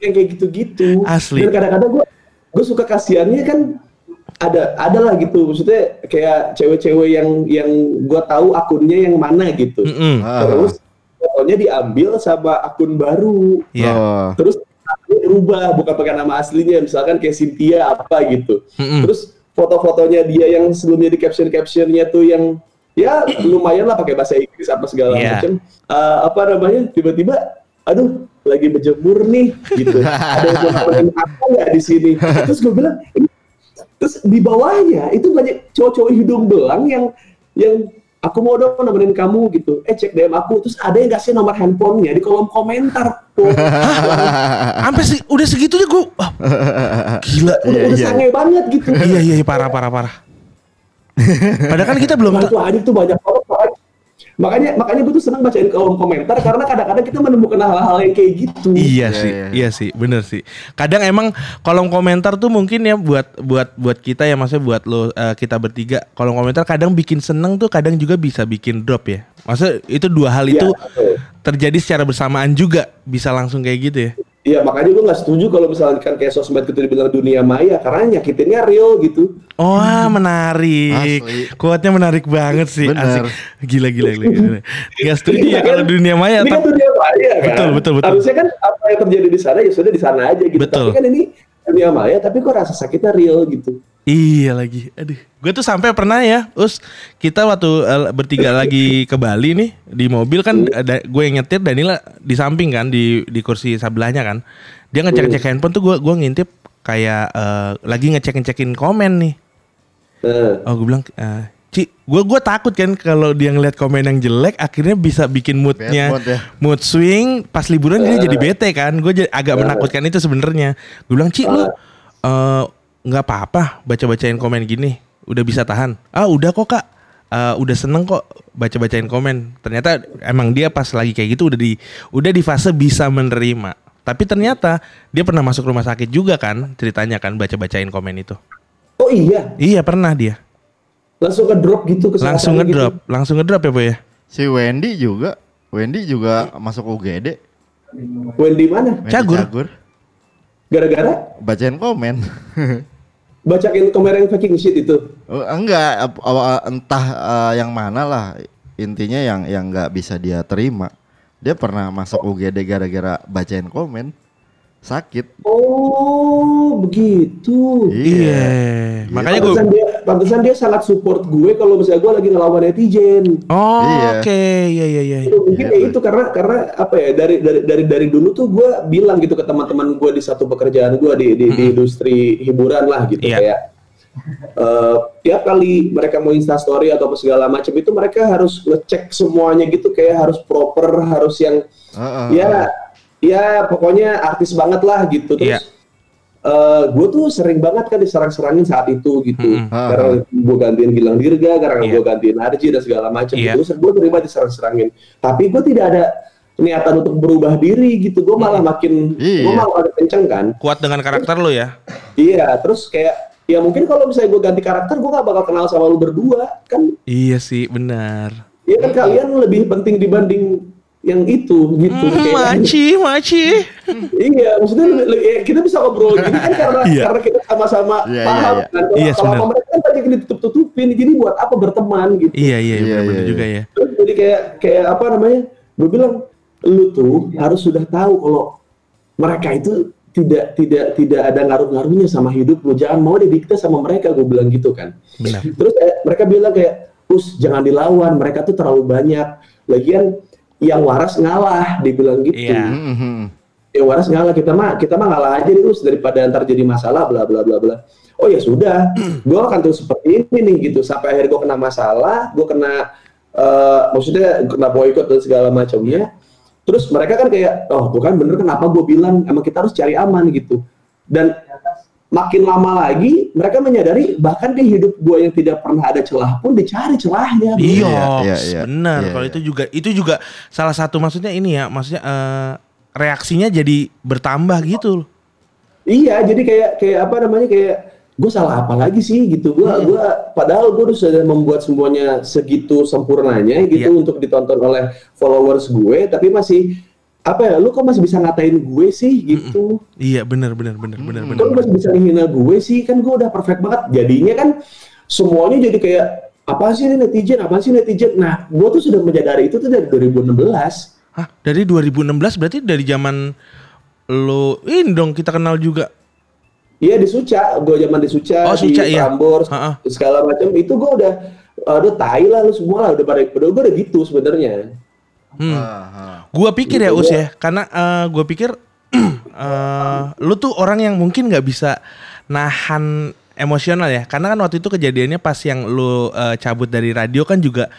yang kayak gitu-gitu. Iya. Asli. Dan kadang-kadang gue gue suka kasihannya kan ada ada lah gitu maksudnya kayak cewek-cewek yang yang gue tahu akunnya yang mana gitu. Mm-mm. Ah. Terus fotonya diambil sama akun baru. Iya. Oh. Terus berubah bukan pakai nama aslinya misalkan kayak Cynthia apa gitu. Mm-mm. Terus foto-fotonya dia yang sebelumnya di caption-captionnya tuh yang ya lumayan lah pakai bahasa Inggris apa segala Iya. macam. Eh, apa namanya? Tiba-tiba aduh lagi berjemur nih gitu. Ada yang mau nemenin aku nggak di sini? Terus gue bilang "Ini-" terus di bawahnya itu banyak cowok-cowok hidung belang yang yang aku mau dong nemenin kamu gitu. Eh cek DM aku terus ada yang kasih nomor handphonenya di kolom komentar. Sampai sih udah segitunya gua wah, gila. udah, Iya, udah iya. sange banget gitu. iya iya iya, parah parah parah. Padahal kan kita belum anjing tuh banyak banget makanya makanya gue tuh seneng bacain kolom komentar karena kadang-kadang kita menemukan hal-hal yang kayak gitu Iya Iya, sih, iya. iya sih, bener sih. Kadang emang kolom komentar tuh mungkin ya buat buat buat kita ya, maksudnya buat lo eh, kita bertiga. Kolom komentar kadang bikin seneng tuh, kadang juga bisa bikin drop ya. Maksudnya itu dua hal Iya, itu betul. terjadi secara bersamaan juga, bisa langsung kayak gitu ya. Iya makanya gue nggak setuju kalau misalkan kayak sosmed itu dibilang dunia maya karena nyakitinnya real gitu Oh, menarik. Asli. Kuatnya menarik banget sih. Bener. Asik. Gila gila gila. gila. Gak setuju ya kalau dunia maya. ini kan dunia maya kan Betul, betul, betul. harusnya kan apa yang terjadi di sana ya sudah di sana aja gitu Betul. tapi kan ini dunia maya tapi kok rasa sakitnya real gitu Iya lagi, aduh. Gue tuh sampai pernah ya, us kita waktu eh, bertiga lagi ke Bali nih di mobil kan ada gue yang nyetir Danila di samping kan di di kursi sebelahnya kan. Dia ngecek ngecek handphone tuh gue gue ngintip kayak eh, lagi ngecek ngecekin komen nih. nah, Oh gue bilang, eh, Ci, gue gue takut kan kalau dia ngeliat komen yang jelek, akhirnya bisa bikin moodnya mood ya. mood swing. Pas liburan dia jadi bete kan. Gue agak menakutkan itu sebenarnya. Gue bilang, Ci, lu eh, nggak apa-apa baca-bacain komen gini, udah bisa tahan. Ah udah kok kak, Eh, udah seneng kok baca-bacain komen. Ternyata emang dia pas lagi kayak gitu udah di udah di fase bisa menerima. Tapi ternyata dia pernah masuk rumah sakit juga kan ceritanya kan baca-bacain komen itu. oh iya Iya pernah dia. langsung ke drop gitu ke Langsung ngedrop, langsung ngedrop ya boy ya. Si Wendy juga, Wendy juga masuk UGD. Wendy mana Wendy Cagur. gara-gara Bacain komen. bacain yang fucking shit itu Oh, enggak, entah eh, yang mana lah. Intinya yang yang nggak bisa dia terima. Dia pernah masuk UGD gara-gara bacain komen. Sakit. oh begitu Iya. Makanya gue. pantesan dia pantesan dia sangat support gue kalau misalnya gue lagi ngelawan netizen Oh Iya. oke, iya iya iya. itu mungkin ya itu karena karena apa ya dari dari dari dari dulu tuh gue bilang gitu ke teman-teman gue di satu pekerjaan gue di di, di industri hiburan lah gitu Iya. kayak eh, tiap kali mereka mau insta story atau apa segala macam itu mereka harus ngecek semuanya gitu kayak harus proper harus yang Heeh. ya ya pokoknya artis banget lah gitu Iya. terus gue tuh sering banget kan diserang-serangin saat itu gitu Mm-mm. karena gue gantiin Gilang Dirga karena Iya. gue gantiin Arji dan segala macam Iya. gitu gue terima diserang-serangin tapi gue tidak ada niatan untuk berubah diri gitu gue malah makin Iya. gue malah agak kenceng kan Kuat dengan karakter lo ya. iya terus kayak ya mungkin kalau misalnya gue ganti karakter gue gak bakal kenal sama lu berdua kan Iya sih, benar. ya kan kalian lebih penting dibanding yang itu gitu. Hmm, Kayak- maci, maci. Iya, maksudnya ya, kita bisa ngobrol gini kan karena Iya. karena kita sama-sama Iya, paham iya, iya. kan. Kalau Iya, kalau sebenarnya. sama mereka kan banyak yang ditutup-tutupin, jadi buat apa berteman gitu. Iya, iya, Iya, iya, juga iya. ya. Terus Jadi kayak kayak apa namanya? Gue bilang lu tuh harus sudah tahu kalau mereka itu tidak tidak tidak ada ngaruh-ngaruhnya sama hidup lu. Jangan mau didikte sama mereka, gue bilang gitu kan. Benar. Terus kayak mereka bilang kayak, "Us, jangan dilawan, mereka tuh terlalu banyak." Lagian yang waras ngalah, dibilang gitu. Iya. Mhm. Yang waras ngalah kita mah kita mah ngalah aja nih Us daripada ntar jadi masalah bla bla bla bla. Oh ya sudah, gue akan terus seperti ini nih gitu sampai akhirnya gue kena masalah, gue kena eh, maksudnya kena boykot dan segala macamnya. Terus mereka kan kayak, oh tuh kan bener kenapa gue bilang emang kita harus cari aman gitu. Dan makin lama lagi mereka menyadari bahkan di hidup gue yang tidak pernah ada celah pun dicari celahnya. bro. Iya, iya, iya. benar. Iya, Kalau iya. itu juga itu juga salah satu maksudnya ini ya, maksudnya eh, reaksinya jadi bertambah gitu. loh. Iya, jadi kayak kayak apa namanya kayak gue salah apa lagi sih gitu. Gue Hmm. gua padahal gue udah sudah membuat semuanya segitu sempurnanya gitu Iya. untuk ditonton oleh followers gue, tapi masih apa ya? Lu kok masih bisa ngatain gue sih gitu? Iya, benar benar benar benar benar. Kok lu masih bisa menghina gue sih? Kan gue udah perfect banget. Jadinya kan semuanya jadi kayak apa sih ini netizen? Apa sih netizen? Nah, gue tuh sudah menyadari itu tuh dari 2016. Hah, dari 2016 berarti dari zaman lo ini dong kita kenal juga. Iya di Suca, gue zaman di Suca, Oh, di Suca, iya. Prambors, Ha-ha. segala macam itu gue udah udah tai lah lu semua lah udah pada udah gue udah gitu sebenarnya. Hmm. Gua pikir ya Us ya. ya, karena eh, gua pikir eh, lu tuh orang yang mungkin nggak bisa nahan emosional ya, karena kan waktu itu kejadiannya pas yang lu eh, cabut dari radio kan juga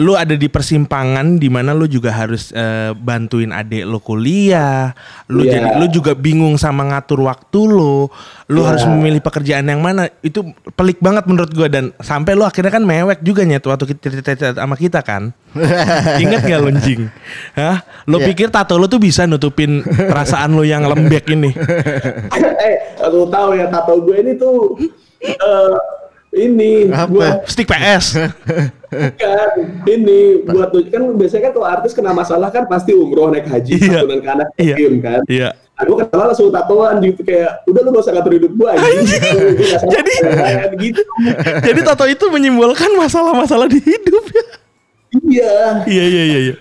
lu ada di persimpangan di mana lu juga harus eh, bantuin adik lu kuliah, lu Iya. jadi lu juga bingung sama ngatur waktu lu, lu Iya. harus memilih pekerjaan yang mana itu pelik banget menurut gua dan sampai lu akhirnya kan mewek juga nyet waktu kita cerita sama kita kan. Ingat gak lu Jing? Hah? Lu Iya. pikir tato lu tuh bisa nutupin perasaan lu yang lembek ini? eh, lu tahu ya tato gue ini tuh eh ini Apa? gua Stick PS. kan ini buat tuh kan biasanya kan kalau artis kena masalah kan pasti umroh naik haji Iya. santunan ke anak Iya. yatim kan. Iya. Aku ketawa langsung tatoan gitu kayak udah lu gak usah ngatur hidup gue Jadi- Kayak gitu Jadi tato itu menyimbolkan masalah-masalah di hidup ya. iya Iya iya iya iya.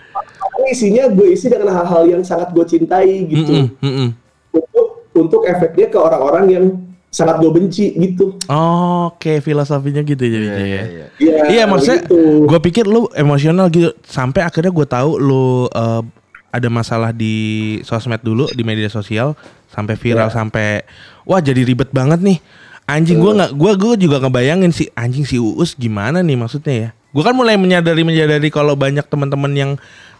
Isinya gue isi dengan hal-hal yang sangat gue cintai gitu Mm-mm, mm-mm. untuk untuk efeknya ke orang-orang yang sangat gue benci gitu. Oke, filosofinya gitu jadinya Iya, ya. iya, iya. Iya, Iya maksudnya begitu. gue pikir lu emosional gitu sampai akhirnya gue tahu lu eh, ada masalah di sosmed dulu di media sosial sampai viral Iya. sampai wah jadi ribet banget nih anjing gue nggak gue gue juga ngebayangin si anjing si uus gimana nih maksudnya ya gue kan mulai menyadari menyadari kalau banyak teman-teman yang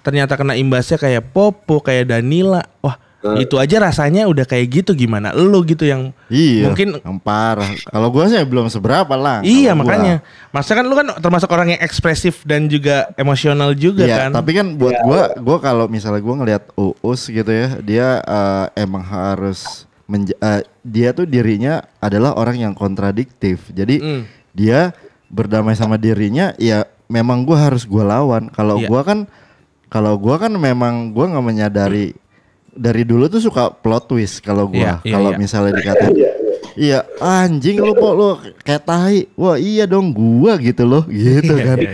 ternyata kena imbasnya kayak Popo kayak Danila wah Eh. itu aja rasanya udah kayak gitu gimana lu gitu yang Iya. Mungkin- yang parah. Kalau gua sih belum seberapa lah. Iya gua. makanya. Masa kan lu kan termasuk orang yang ekspresif dan juga emosional juga Iya, kan. tapi kan buat Iya. gua gua kalau misalnya gua ngelihat Uus gitu ya, dia eh, emang harus menja- eh, dia tuh dirinya adalah orang yang kontradiktif. Jadi Mm. dia berdamai sama dirinya ya memang gua harus gua lawan. Kalau Iya. gua kan kalau gua kan memang gua nggak menyadari dari dulu tuh suka plot twist kalau gua. iya, kalau iya. misalnya dikatain Iya, iya. Iya anjing lu kok lu kayak tahi Wah iya dong gua gitu loh Gitu Iya, kan iya,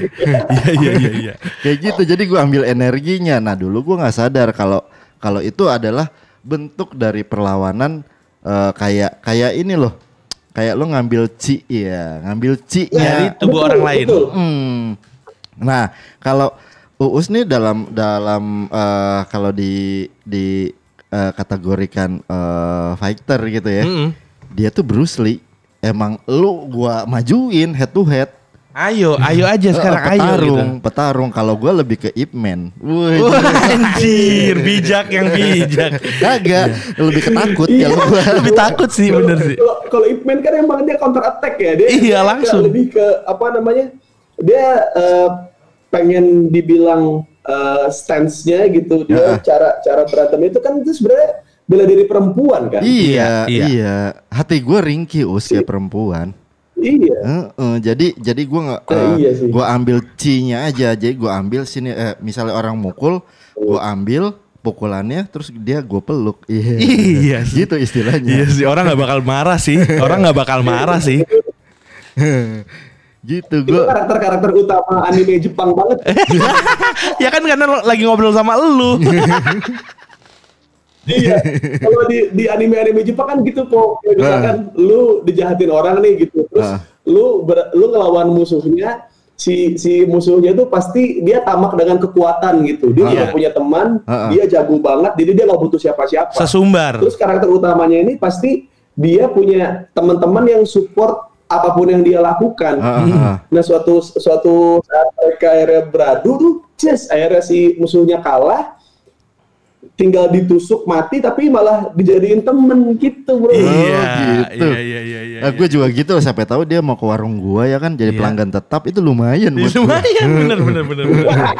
iya iya. Kayak gitu jadi gua ambil energinya Nah dulu gua nggak sadar kalau kalau itu adalah bentuk dari perlawanan eh, Kayak kayak ini loh Kayak lu ngambil ci ya Ngambil ci Dari nya tubuh orang lain. Hmm. Nah, kalau Uus nih dalam dalam eh, kalau di di eh, kategorikan eh, fighter gitu ya. Mm-mm. Dia tuh Bruce Lee. Emang lu gua majuin head to head. Ayo, ayo aja sekarang ayo petarung, gitu. petarung. Kalau gua lebih ke Ip Man. Wih, Wah, anjir, bijak yang bijak. kagak, lebih ketakut kalau gua. Lebih takut sih Kalau- bener sih. Kalau kalau Ip Man kan emang dia counter attack ya dia. Iya, dia ke- langsung. lebih ke apa namanya? Dia eh, pengen dibilang eh, stance-nya gitu. Dia Ya. cara cara berantem itu kan itu sebenarnya bela diri perempuan kan. Iya, Iya, iya. iya, Hati gua ringkih us kayak perempuan. Iya. Heeh, jadi jadi gue nggak Eh, eh, iya sih. gue ambil C-nya aja jadi gue ambil sini eh, misalnya orang mukul gue ambil pukulannya terus dia gue peluk iya Iya sih. gitu istilahnya Iya sih orang nggak bakal marah sih. Orang nggak bakal marah sih. gitu Itu gue karakter-karakter utama anime Jepang banget. ya kan karena lo lagi ngobrol sama lu. iya. Kalau di di anime-anime Jepang kan gitu kok. Kayak Misalkan lu dijahatin orang nih gitu. Terus Ah. lu ber- lu ngelawan musuhnya si si musuhnya itu pasti dia tamak dengan kekuatan gitu. Dia Ah. udah punya teman, Ah, ah. dia jago banget, jadi dia nggak butuh siapa-siapa. Sesumbar. Terus karakter utamanya ini pasti dia punya teman-teman yang support apa pun yang dia lakukan. Ah. Nah suatu suatu saat mereka akhirnya beradu tuh, ces akhirnya si musuhnya kalah, tinggal ditusuk mati tapi malah dijadiin temen gitu bro. Iya, gitu. iya, iya, iya, iya. Nah, gue juga gitu siapa tahu dia mau ke warung gua ya kan jadi Iya. pelanggan tetap itu lumayan Iya, buat gua. lumayan bener bener bener. bener.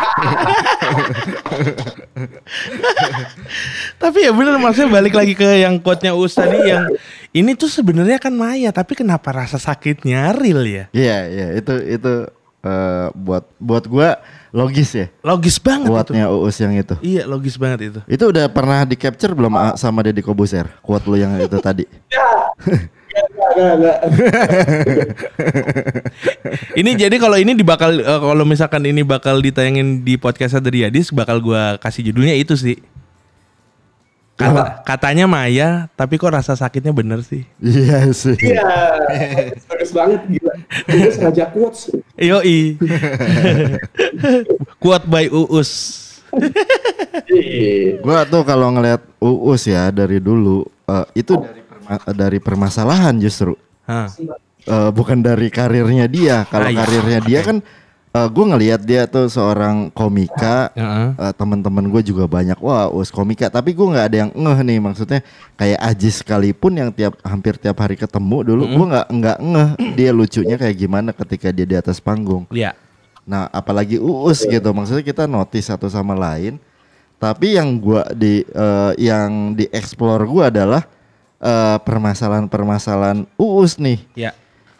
tapi ya bener maksudnya balik lagi ke yang quote-nya Us tadi yang ini tuh sebenarnya kan maya tapi kenapa rasa sakitnya real ya? Iya iya itu itu eh, buat buat gua logis ya Logis banget itu. kuatnya Uus yang itu. Iya logis banget itu. Itu udah pernah di capture belum ah, sama Deddy Kobuser? Kuat lu yang itu tadi. Ya, enggak, enggak. Ini jadi kalau ini dibakal eh, kalau misalkan ini bakal ditayangin di podcast dari Yadis bakal gua kasih judulnya itu sih. Kata, katanya Maya, tapi kok rasa sakitnya bener sih. Iya sih. Iya, bagus banget gila. Itu sengaja quotes. Yoi. Quote by Uus. Iya. Gua tuh kalau ngelihat Uus ya dari dulu eh, itu dari perma- dari permasalahan justru. Hah. Eh, bukan dari karirnya dia. Kalau Ah, iya. karirnya dia kan gue ngelihat dia tuh seorang komika. Heeh. Eh, teman-teman gue juga banyak wah us komika tapi gue nggak ada yang ngeh nih maksudnya kayak Ajis sekalipun yang tiap hampir tiap hari ketemu dulu gue nggak nggak ngeh dia lucunya kayak gimana ketika dia di atas panggung Iya. nah apalagi Uus gitu maksudnya kita notice satu sama lain tapi yang gua di eh, yang dieksplor gua adalah eh, permasalahan-permasalahan Uus nih Iya.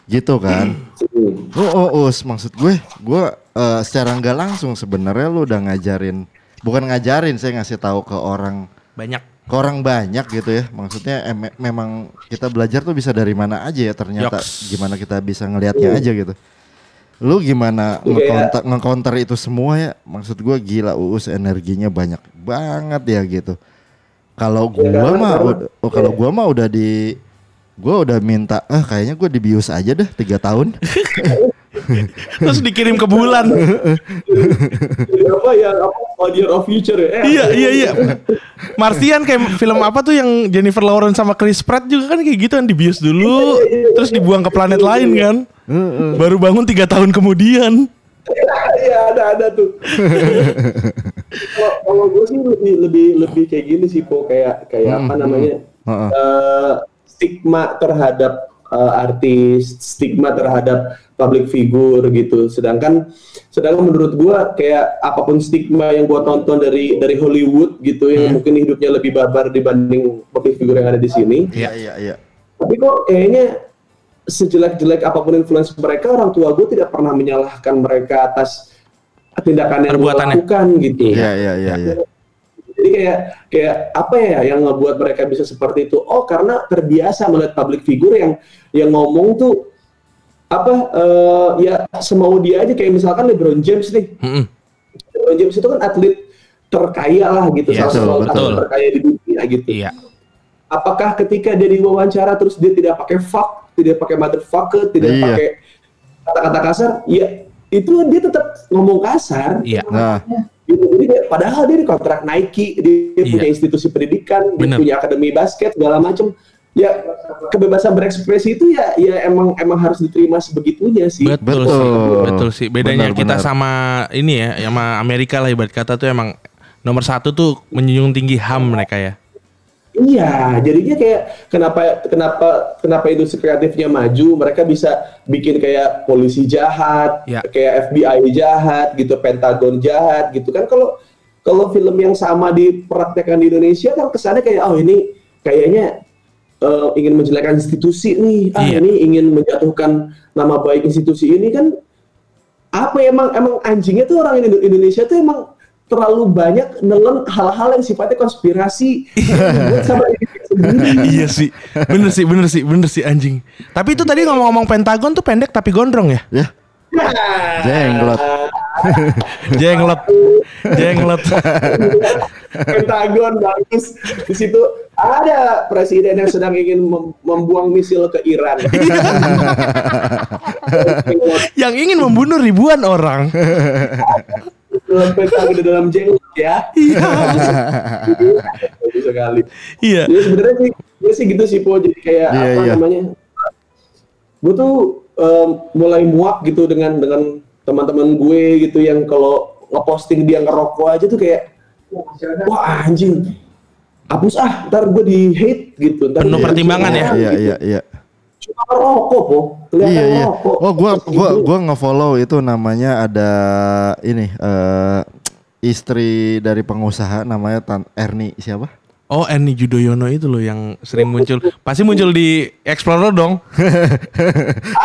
Gitu kan Oh, oh, us, maksud gue, gue eh, secara nggak langsung sebenarnya lu udah ngajarin, bukan ngajarin, saya ngasih tahu ke orang, Banyak. ke orang banyak gitu ya. Maksudnya em- memang kita belajar tuh bisa dari mana aja ya ternyata, Yoks. gimana kita bisa ngelihatnya aja gitu. Lu gimana Iya. nge-counter, nge-counter itu semua ya? Maksud gue gila, uus energinya banyak banget ya gitu. Kalau Ya, gua karena- mah, oh, kalau gua mah udah di Gua udah minta, ah kayaknya gue dibius aja deh tiga tahun. Terus dikirim ke bulan. Jadi apa ya apa Audio of Future ya? Eh, iya, iya, iya. Martian kayak film apa tuh yang Jennifer Lawrence sama Chris Pratt juga kan kayak gitu kan dibius dulu, terus dibuang ke planet lain kan. Baru bangun tiga tahun kemudian. Iya ada ada tuh. Kalau gue sih lebih lebih lebih kayak gini sih po kayak kayak apa namanya Heeh. eh, stigma terhadap eh, artis, stigma terhadap public figure gitu. Sedangkan sedangkan menurut gue kayak apa pun stigma yang gue tonton dari dari Hollywood gitu yang mungkin hidupnya lebih barbar dibanding public figure yang ada di sini. Iya iya iya. Tapi kok kayaknya sejelek-jelek apa pun influence mereka, orang tua gue tidak pernah menyalahkan mereka atas tindakan yang gue Perbuatannya. lakukan gitu. Iya iya iya iya. Jadi kayak kayak apa ya yang ngebuat mereka bisa seperti itu? Oh karena terbiasa melihat public figure yang yang ngomong tuh apa eh, ya semau dia aja kayak misalkan LeBron James nih. Mm-mm. LeBron James itu kan atlet terkaya lah gitu, Iya, salah satu atlet terkaya di dunia gitu. Iya. apakah ketika dia diwawancara terus dia tidak pakai fuck, tidak pakai motherfucker, tidak Iya. pakai kata-kata kasar, ya itu dia tetap ngomong kasar. Iya. Nah, Gitu. Jadi dia, padahal dia di kontrak Nike, dia Iya. punya institusi pendidikan, dia Bener. punya akademi basket segala macam. Ya kebebasan berekspresi itu ya ya emang emang harus diterima sebegitunya sih. Betul, Betul. sih. Betul sih. Bedanya Benar, kita benar. sama ini ya, sama Amerika lah ibarat kata tuh emang nomor satu tuh menjunjung tinggi HAM mereka ya. Iya, jadinya kayak kenapa kenapa kenapa industri kreatifnya maju, mereka bisa bikin kayak polisi jahat, Ya. kayak FBI jahat gitu, Pentagon jahat gitu kan kalau kalau film yang sama dipraktekkan di Indonesia kan kesannya kayak oh ini kayaknya eh, ingin menjelekkan institusi nih, ah Iya. ini ingin menjatuhkan nama baik institusi ini kan apa ya, emang emang anjingnya tuh orang Indo- Indonesia tuh emang terlalu banyak nelen hal-hal yang sifatnya konspirasi sama diri sendiri. iya sih. Bener sih, bener sih, bener sih anjing. Tapi itu tadi ngomong-ngomong Pentagon tuh pendek tapi gondrong ya? Ya, jenglot. Jenglot. Jenglot. Pentagon bagus di situ ada presiden yang sedang ingin mem- membuang misil ke Iran. Yang ingin membunuh ribuan orang. dalam Pentagon di dalam jenglot ya. Iya. Bagus sekali. Iya. Jadi sebenarnya sih, gue sih gitu sih po. Jadi kayak Iya, apa iya. namanya? Gue tuh em, mulai muak gitu dengan dengan teman-teman gue gitu yang kalau ngeposting dia ngerokok aja tuh kayak wah anjing hapus ah ntar gue di hate gitu ntar Penuh pertimbangan ya? Iya, iya, iya. Ngerokok po kelihatan Iya iya. Oh gua gua gua nge-follow itu namanya ada ini eh istri dari pengusaha namanya Tan Erni siapa? Oh, Eni Judoyono itu loh yang sering muncul. Pasti muncul di Explorer dong.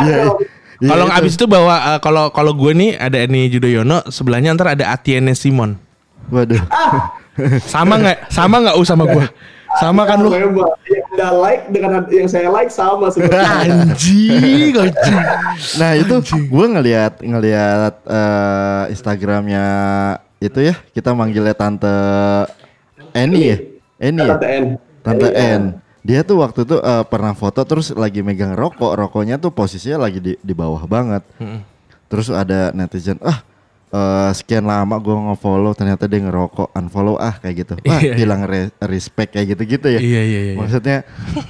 Iya. iya, kalau itu. abis itu bawa eh, kalau kalau gue nih ada Eni Judoyono, sebelahnya ntar ada Atiene Simon. Waduh. Sama nggak? Sama nggak u sama gue? Sama kan lu? Memang yang anda like dengan yang saya like sama sebenarnya. Anjing, anjing. Nah itu gue ngelihat ngelihat eh, Instagramnya itu ya kita manggilnya tante Eni ya? Eni ya? Tante N. Tante Iya. N. Dia tuh waktu itu eh, pernah foto terus lagi megang rokok. Rokoknya tuh posisinya lagi di di bawah banget. Terus ada netizen ah eh, sekian lama gue nge-follow ternyata dia ngerokok unfollow ah kayak gitu wah Iya, iya. hilang re- respect kayak gitu-gitu ya Iya, iya, iya. maksudnya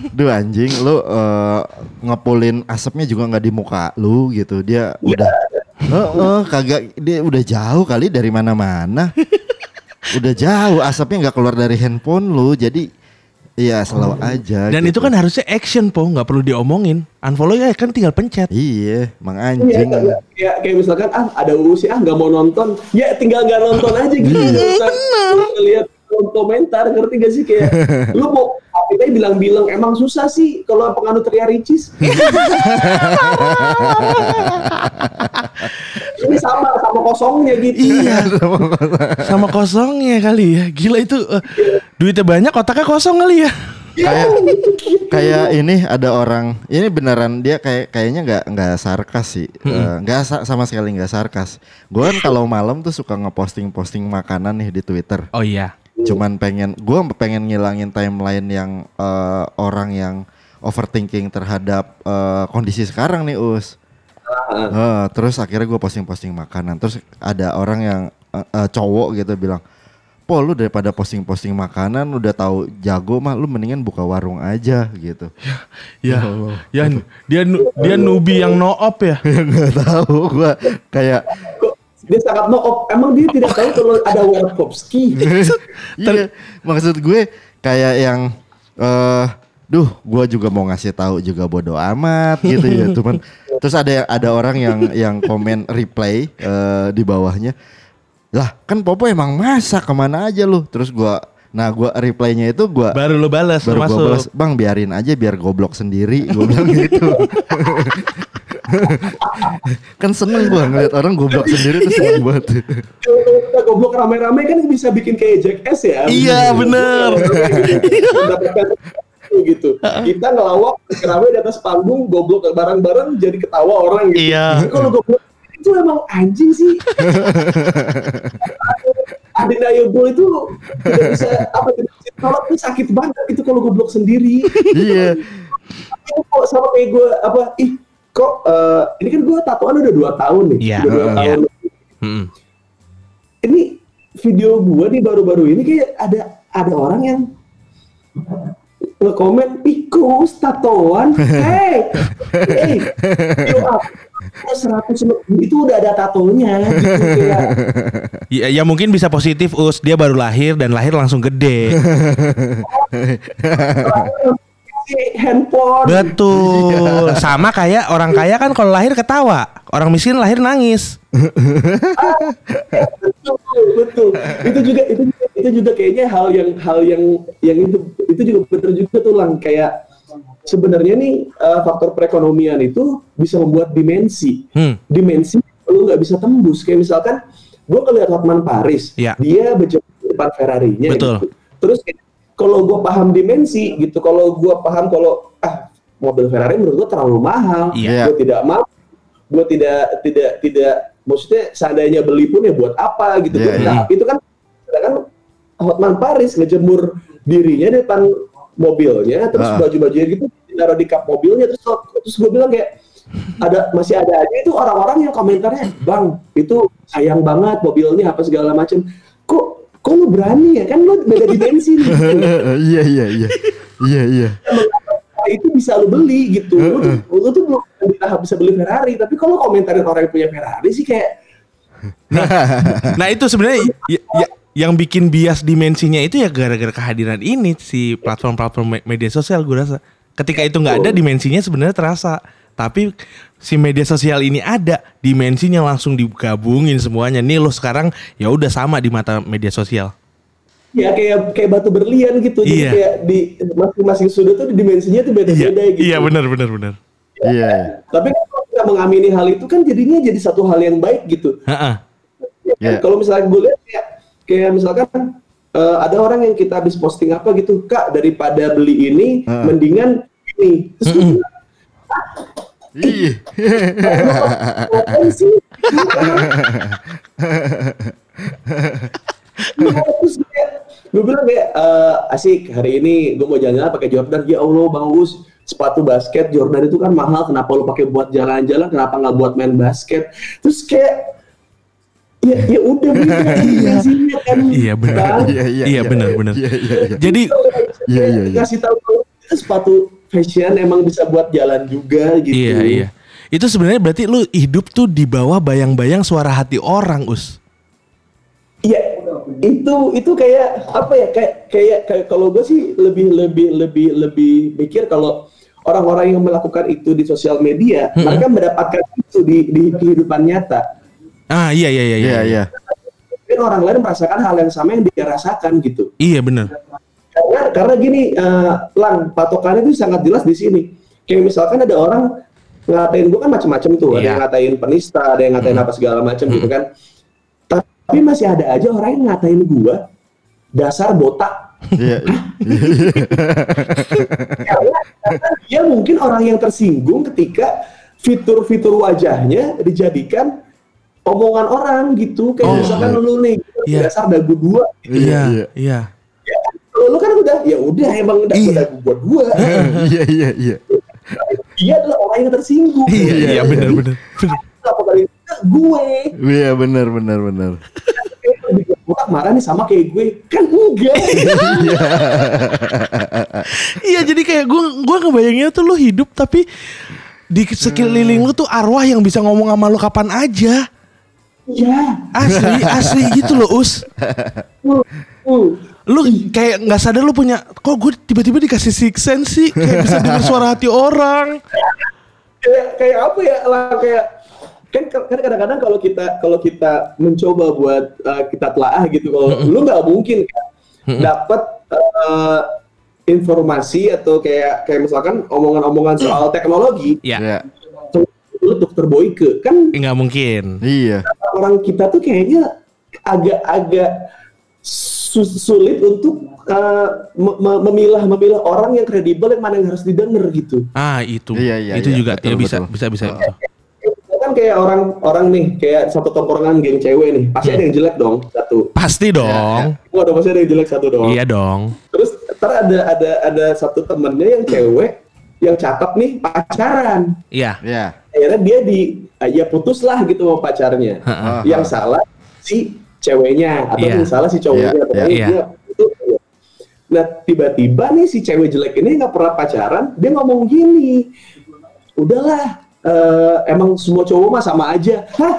duh anjing lu eh, ngepulin asapnya juga nggak di muka lu gitu dia udah Heeh, kagak dia udah jauh kali dari mana-mana udah jauh asapnya nggak keluar dari handphone lu jadi Iya selalu aja. Dan gitu. itu kan harusnya action po, nggak perlu diomongin. Unfollow ya kan tinggal pencet. Iya, mang Iya, anjing. kayak, kayak, kayak misalkan ah ada usi ah nggak mau nonton, ya tinggal nggak nonton aja gitu. Nggak usah lihat komentar, ngerti gak sih kayak lu mau kita bilang-bilang emang susah sih kalau penganut Ria Ricis. Ini sama sama kosongnya gitu. Iya. Sama kosongnya kali ya. Gila itu eh, duitnya banyak, otaknya kosong kali ya. kayak kayak ini ada orang ini beneran dia kayak kayaknya nggak nggak sarkas sih Eh, nggak sa- sama sekali nggak sarkas gue kan kalau malam tuh suka ngeposting posting makanan nih di twitter Oh iya. cuman pengen gue pengen ngilangin timeline yang eh, orang yang overthinking terhadap eh, kondisi sekarang nih us Eh, terus akhirnya gue posting-posting makanan. Terus ada orang yang eh, eh, cowok gitu bilang Po lu daripada posting-posting makanan udah tahu jago mah lu mendingan buka warung aja gitu. Ya, ya dia nu- dia nubi yang no op ya. nggak tahu gue kayak dia sangat no op. Emang dia tidak tahu kalau ada Warkowski. iya maksud gue kayak yang eh duh gue juga mau ngasih tahu juga bodoh amat gitu ya. Cuman terus ada ada orang yang yang komen reply eh, di bawahnya lah kan Popo emang masak ke mana aja lu terus gua nah gua reply-nya itu gua Baru lo balas, baru gua masuk. balas bang biarin aja biar goblok sendiri gua bilang gitu kan seneng gua ngeliat orang goblok sendiri tuh seneng banget Kalau kita goblok rame-rame kan bisa bikin kayak Jackass ya. Iya, bener. Mendapatkan gitu. Kita ngelawak rame di atas panggung goblok bareng-bareng jadi ketawa orang gitu. Iya. Kalau goblok itu emang anjing sih. Undeniable itu tidak bisa apa tidak bisa ditolak itu sakit banget itu kalau goblok sendiri. iya Itu kok sama kayak gue apa ih kok eh, ini kan gue tatoan udah dua tahun nih. Iya, Udah dua iya. tahun. Ini video gua nih baru-baru ini kayak ada ada orang yang nge-komen ih kok tatoan hey hey up seratus lebih itu udah ada tatonya gitu kayak. Ya, ya mungkin bisa positif us. Dia baru lahir dan lahir langsung gede. handphone Betul. Sama kayak orang kaya kan kalau lahir ketawa, orang miskin lahir nangis. betul betul itu juga itu juga, itu juga kayaknya hal yang hal yang yang itu itu juga bener juga tuh lang kayak sebenarnya nih eh, faktor perekonomian itu bisa membuat dimensi. Hmm. Dimensi lu nggak bisa tembus. Kayak misalkan gue ngeliat Hotman Paris, Iya. dia berjalan di depan Ferrari-nya. Betul. Gitu. Terus kayak, kalau gue paham dimensi gitu, kalau gue paham kalau ah mobil Ferrari menurut gue terlalu mahal, Iya. gue tidak mau, gue tidak tidak tidak maksudnya seandainya beli pun ya buat apa gitu. Gua Iya, tidak- Itu kan sedangkan Hotman Paris ngejemur dirinya di depan mobilnya, terus Ah. baju-bajunya gitu ditaruh di kap mobilnya, terus terus gue bilang kayak ada masih ada aja itu orang-orang yang komentarnya, bang itu sayang banget mobilnya apa segala macam. Kok kok lu berani ya kan lu beda dimensi nih. Iya iya iya. Iya iya. Itu bisa lu beli gitu. Lu, tuh- lu tuh belum di tahap bisa beli Ferrari, tapi kalau komentarin orang yang punya Ferrari sih kayak Nah itu sebenarnya ya- ya- yang bikin bias dimensinya itu ya gara-gara kehadiran ini si platform-platform me- media sosial gue rasa. Ketika itu nggak ada dimensinya sebenarnya terasa. Tapi si media sosial ini ada dimensinya langsung digabungin semuanya. Nih lo sekarang ya udah sama di mata media sosial. ya kayak kayak batu berlian gitu. Jadi Iya. kayak di masing-masing sudut tuh dimensinya tuh beda-beda gitu. iya benar benar benar. Iya. Tapi kalau kita mengamini hal itu kan jadinya jadi satu hal yang baik gitu. Heeh. Ya kan? Iya. Kalau misalnya gue lihat kayak, kayak misalkan eh, ada orang yang kita habis posting apa gitu, kak daripada beli ini, Heeh. mendingan ini. Terus gue bilang, Iya. gue bilang kayak eh, asik hari ini gue mau jalan-jalan pakai Jordan ya Allah bang Us sepatu basket Jordan itu kan mahal kenapa lu pakai buat jalan-jalan kenapa nggak buat main basket terus kayak ya ya udah beda dimensinya kan Iya benar. Bang. Iya iya. Iya, benar, benar. Iya iya iya. Jadi Iya, iya, iya. kasih tahu sepatu fashion emang bisa buat jalan juga gitu iya iya. Itu sebenarnya berarti lu hidup tuh di bawah bayang-bayang suara hati orang, Us. Iya, itu itu kayak apa ya? Kayak kayak kayak kalau gue sih lebih lebih lebih lebih mikir kalau orang-orang yang melakukan itu di sosial media, mereka mendapatkan itu di di kehidupan nyata. Ah iya iya iya Iya iya. Mungkin orang lain merasakan hal yang sama yang dia rasakan gitu. Iya benar. Karena gini, eh, lang patokannya itu sangat jelas di sini. Kayak misalkan ada orang ngatain gue kan macam-macam tuh, ada Iya. yang ngatain penista, ada yang ngatain apa segala macam gitu kan. Tapi masih ada aja orang yang ngatain gue dasar botak. Iya. karena, karena dia mungkin orang yang tersinggung ketika fitur-fitur wajahnya dijadikan omongan orang gitu kayak Oh. misalkan lu nih Iya. dasar dagu dua Iya iya. iya. ya, kalau lu kan udah ya udah emang dagu Iya. dagu buat gua Iya iya iya. dia adalah orang yang tersinggung Iya Iya, iya benar benar. benar. apa kali gue Iya benar benar benar. Botak marah nih sama kayak gue kan enggak Iya jadi kayak gue gua ngebayanginnya tuh lu hidup tapi di sekeliling lu tuh arwah yang bisa ngomong sama lu kapan aja. ya Asli asli gitu loh us. Uh. Lu kayak nggak sadar lu punya kok gue tiba-tiba dikasih six sense sih kayak bisa dengar suara hati orang. kayak kayak apa ya lah kayak kan kan kadang-kadang kalau kita kalau kita mencoba buat uh, kita telaah gitu kalau lu nggak mungkin kan dapat uh, informasi atau kayak kayak misalkan omongan-omongan soal teknologi Ya Iya. lu dokter Boyke kan nggak mungkin. Iya. orang kita tuh kayaknya agak-agak sulit untuk uh, me- me- memilah memilah orang yang kredibel yang mana yang harus didengar gitu Ah itu Iya, iya, itu iya. juga Betul, ya bisa betul. bisa bisa. bisa. kan kayak orang-orang nih kayak satu tongkrongan geng cewek nih pasti ada yang jelek dong satu Pasti dong. Wah, ada pasti ada yang jelek satu dong Iya dong. terus ntar ada ada ada satu temennya yang cewek yang cakep nih pacaran Iya. Iya. akhirnya dia di ya putus lah gitu sama pacarnya yang salah si ceweknya. Atau Iya. yang salah si Iya, cowoknya pokoknya iya. dia putus nah tiba-tiba nih si cewek jelek ini nggak pernah pacaran dia ngomong gini udahlah eh, emang semua cowok mah sama aja. Hah?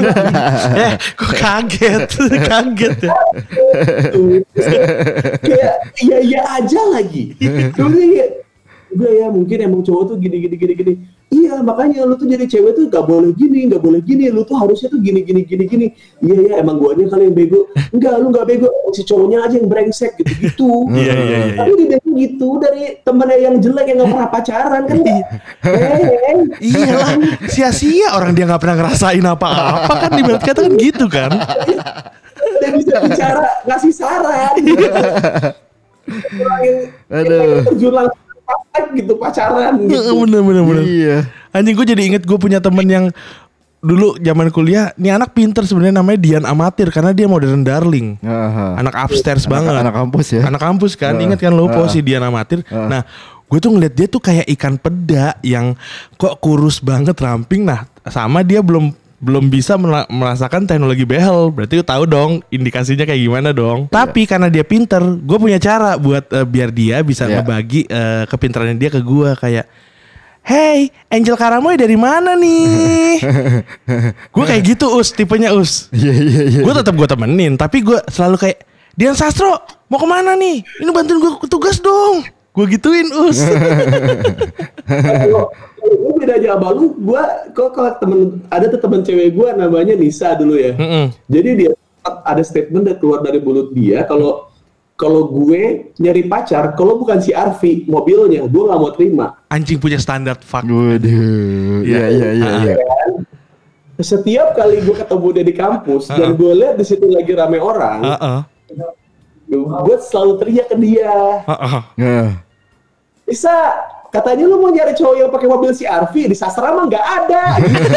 Eh kok kaget? Kaget. Ya. Kayak iya iya aja lagi. Kemudian ya udah ya mungkin emang cowok tuh gini gini gini gini iya makanya lu tuh jadi cewek tuh gak boleh gini gak boleh gini. Lu tuh harusnya tuh gini gini gini gini. Iya ya emang guanya kali yang bego. Enggak lu gak bego. Si cowoknya aja yang brengsek gitu gitu Iya, iya, iya, tapi di bego gitu dari temennya yang jelek yang gak pernah pacaran kan? Eh Iya lah, sia-sia orang dia nggak pernah ngerasain apa-apa kan? Ibarat kata kan gitu kan. dia bisa bicara ngasih saran. Gitu. Aduh. terjun langsung gitu pacaran gitu bener bener bener. Iya. Anjing gue jadi inget gue punya temen yang dulu zaman kuliah, nih anak pinter sebenarnya namanya Dian Amatir karena dia modern darling. Aha. Anak upstairs banget. Anak kampus ya. Anak kampus kan, Heeh. inget kan lo Heeh. posisi Dian Amatir. Heeh. Nah, gue tuh ngeliat dia tuh kayak ikan peda yang kok kurus banget ramping. Nah, sama dia belum belum bisa mera- merasakan teknologi behel. Berarti lu tahu dong indikasinya kayak gimana dong. Tapi karena dia pinter, gue punya cara buat eh, biar dia bisa Iya. ngebagi eh, kepintarannya dia ke gue kayak Hey, Angel Karamoy dari mana nih? gue kayak gitu us, tipenya us Iya iya iya. gue tetap gue temenin tapi gue selalu kayak Dian Sastro mau ke mana nih ini bantuin gue tugas dong gue gituin us gue beda aja sama lu gue kok kalau temen ada tuh temen cewek gue namanya Nisa dulu ya Mm-mm. jadi dia ada statement yang keluar dari mulut dia kalau kalau gue nyari pacar kalau bukan si Arfi mobilnya gue nggak mau terima anjing punya standar fuck Waduh. Iya iya iya iya. kan? setiap kali gue ketemu dia di kampus dan gue lihat di situ lagi rame orang Heeh. gue selalu teriak ke dia Heeh. Nah. bisa katanya lu mau nyari cowok yang pakai mobil si Arfi di sastra mah nggak ada gitu.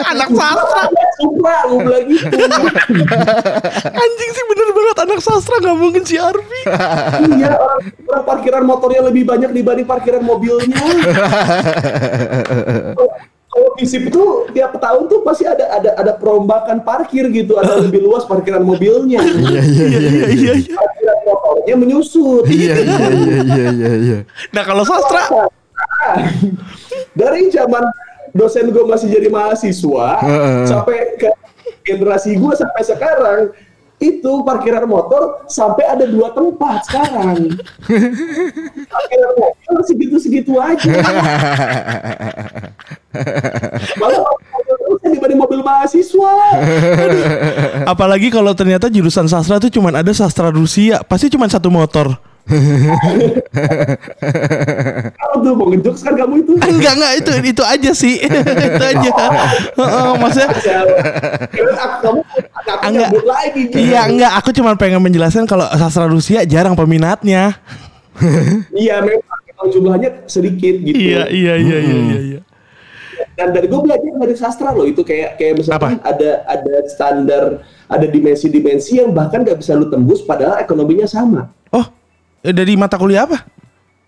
anak sastra Supra, gue bilang gitu. anjing sih bener banget anak sastra nggak mungkin si Arfi iya, orang, orang parkiran motornya lebih banyak dibanding parkiran mobilnya. Kalau- visip itu tiap tahun tuh pasti ada ada ada perombakan parkir gitu, ada lebih luas parkiran mobilnya. Iya iya iya iya. Iya iya motornya menyusut. Iya iya iya iya iya iya. nah kalau sastra Dari zaman dosen gue masih jadi mahasiswa Heeh. sampai ke generasi gue sampai sekarang itu parkiran motor sampai ada dua tempat sekarang. parkiran mobil segitu-segitu aja. Malah dibanding mobil mahasiswa. apalagi kalau ternyata jurusan sastra tuh cuman ada sastra Rusia pasti cuman satu motor tuh mau ngejokes kan kamu itu. enggak enggak itu itu aja sih itu aja Heeh, maksudnya Kira aku kamu Enggak. lagi. Iya enggak, aku cuma pengen menjelaskan kalau sastra Rusia jarang peminatnya. Iya memang memang jumlahnya sedikit gitu. iya iya iya iya iya. Dan dari gue belajar dari sastra loh itu kayak kayak misalkan ada ada standar ada dimensi-dimensi yang bahkan gak bisa lu tembus padahal ekonominya sama Oh, eh, dari mata kuliah apa?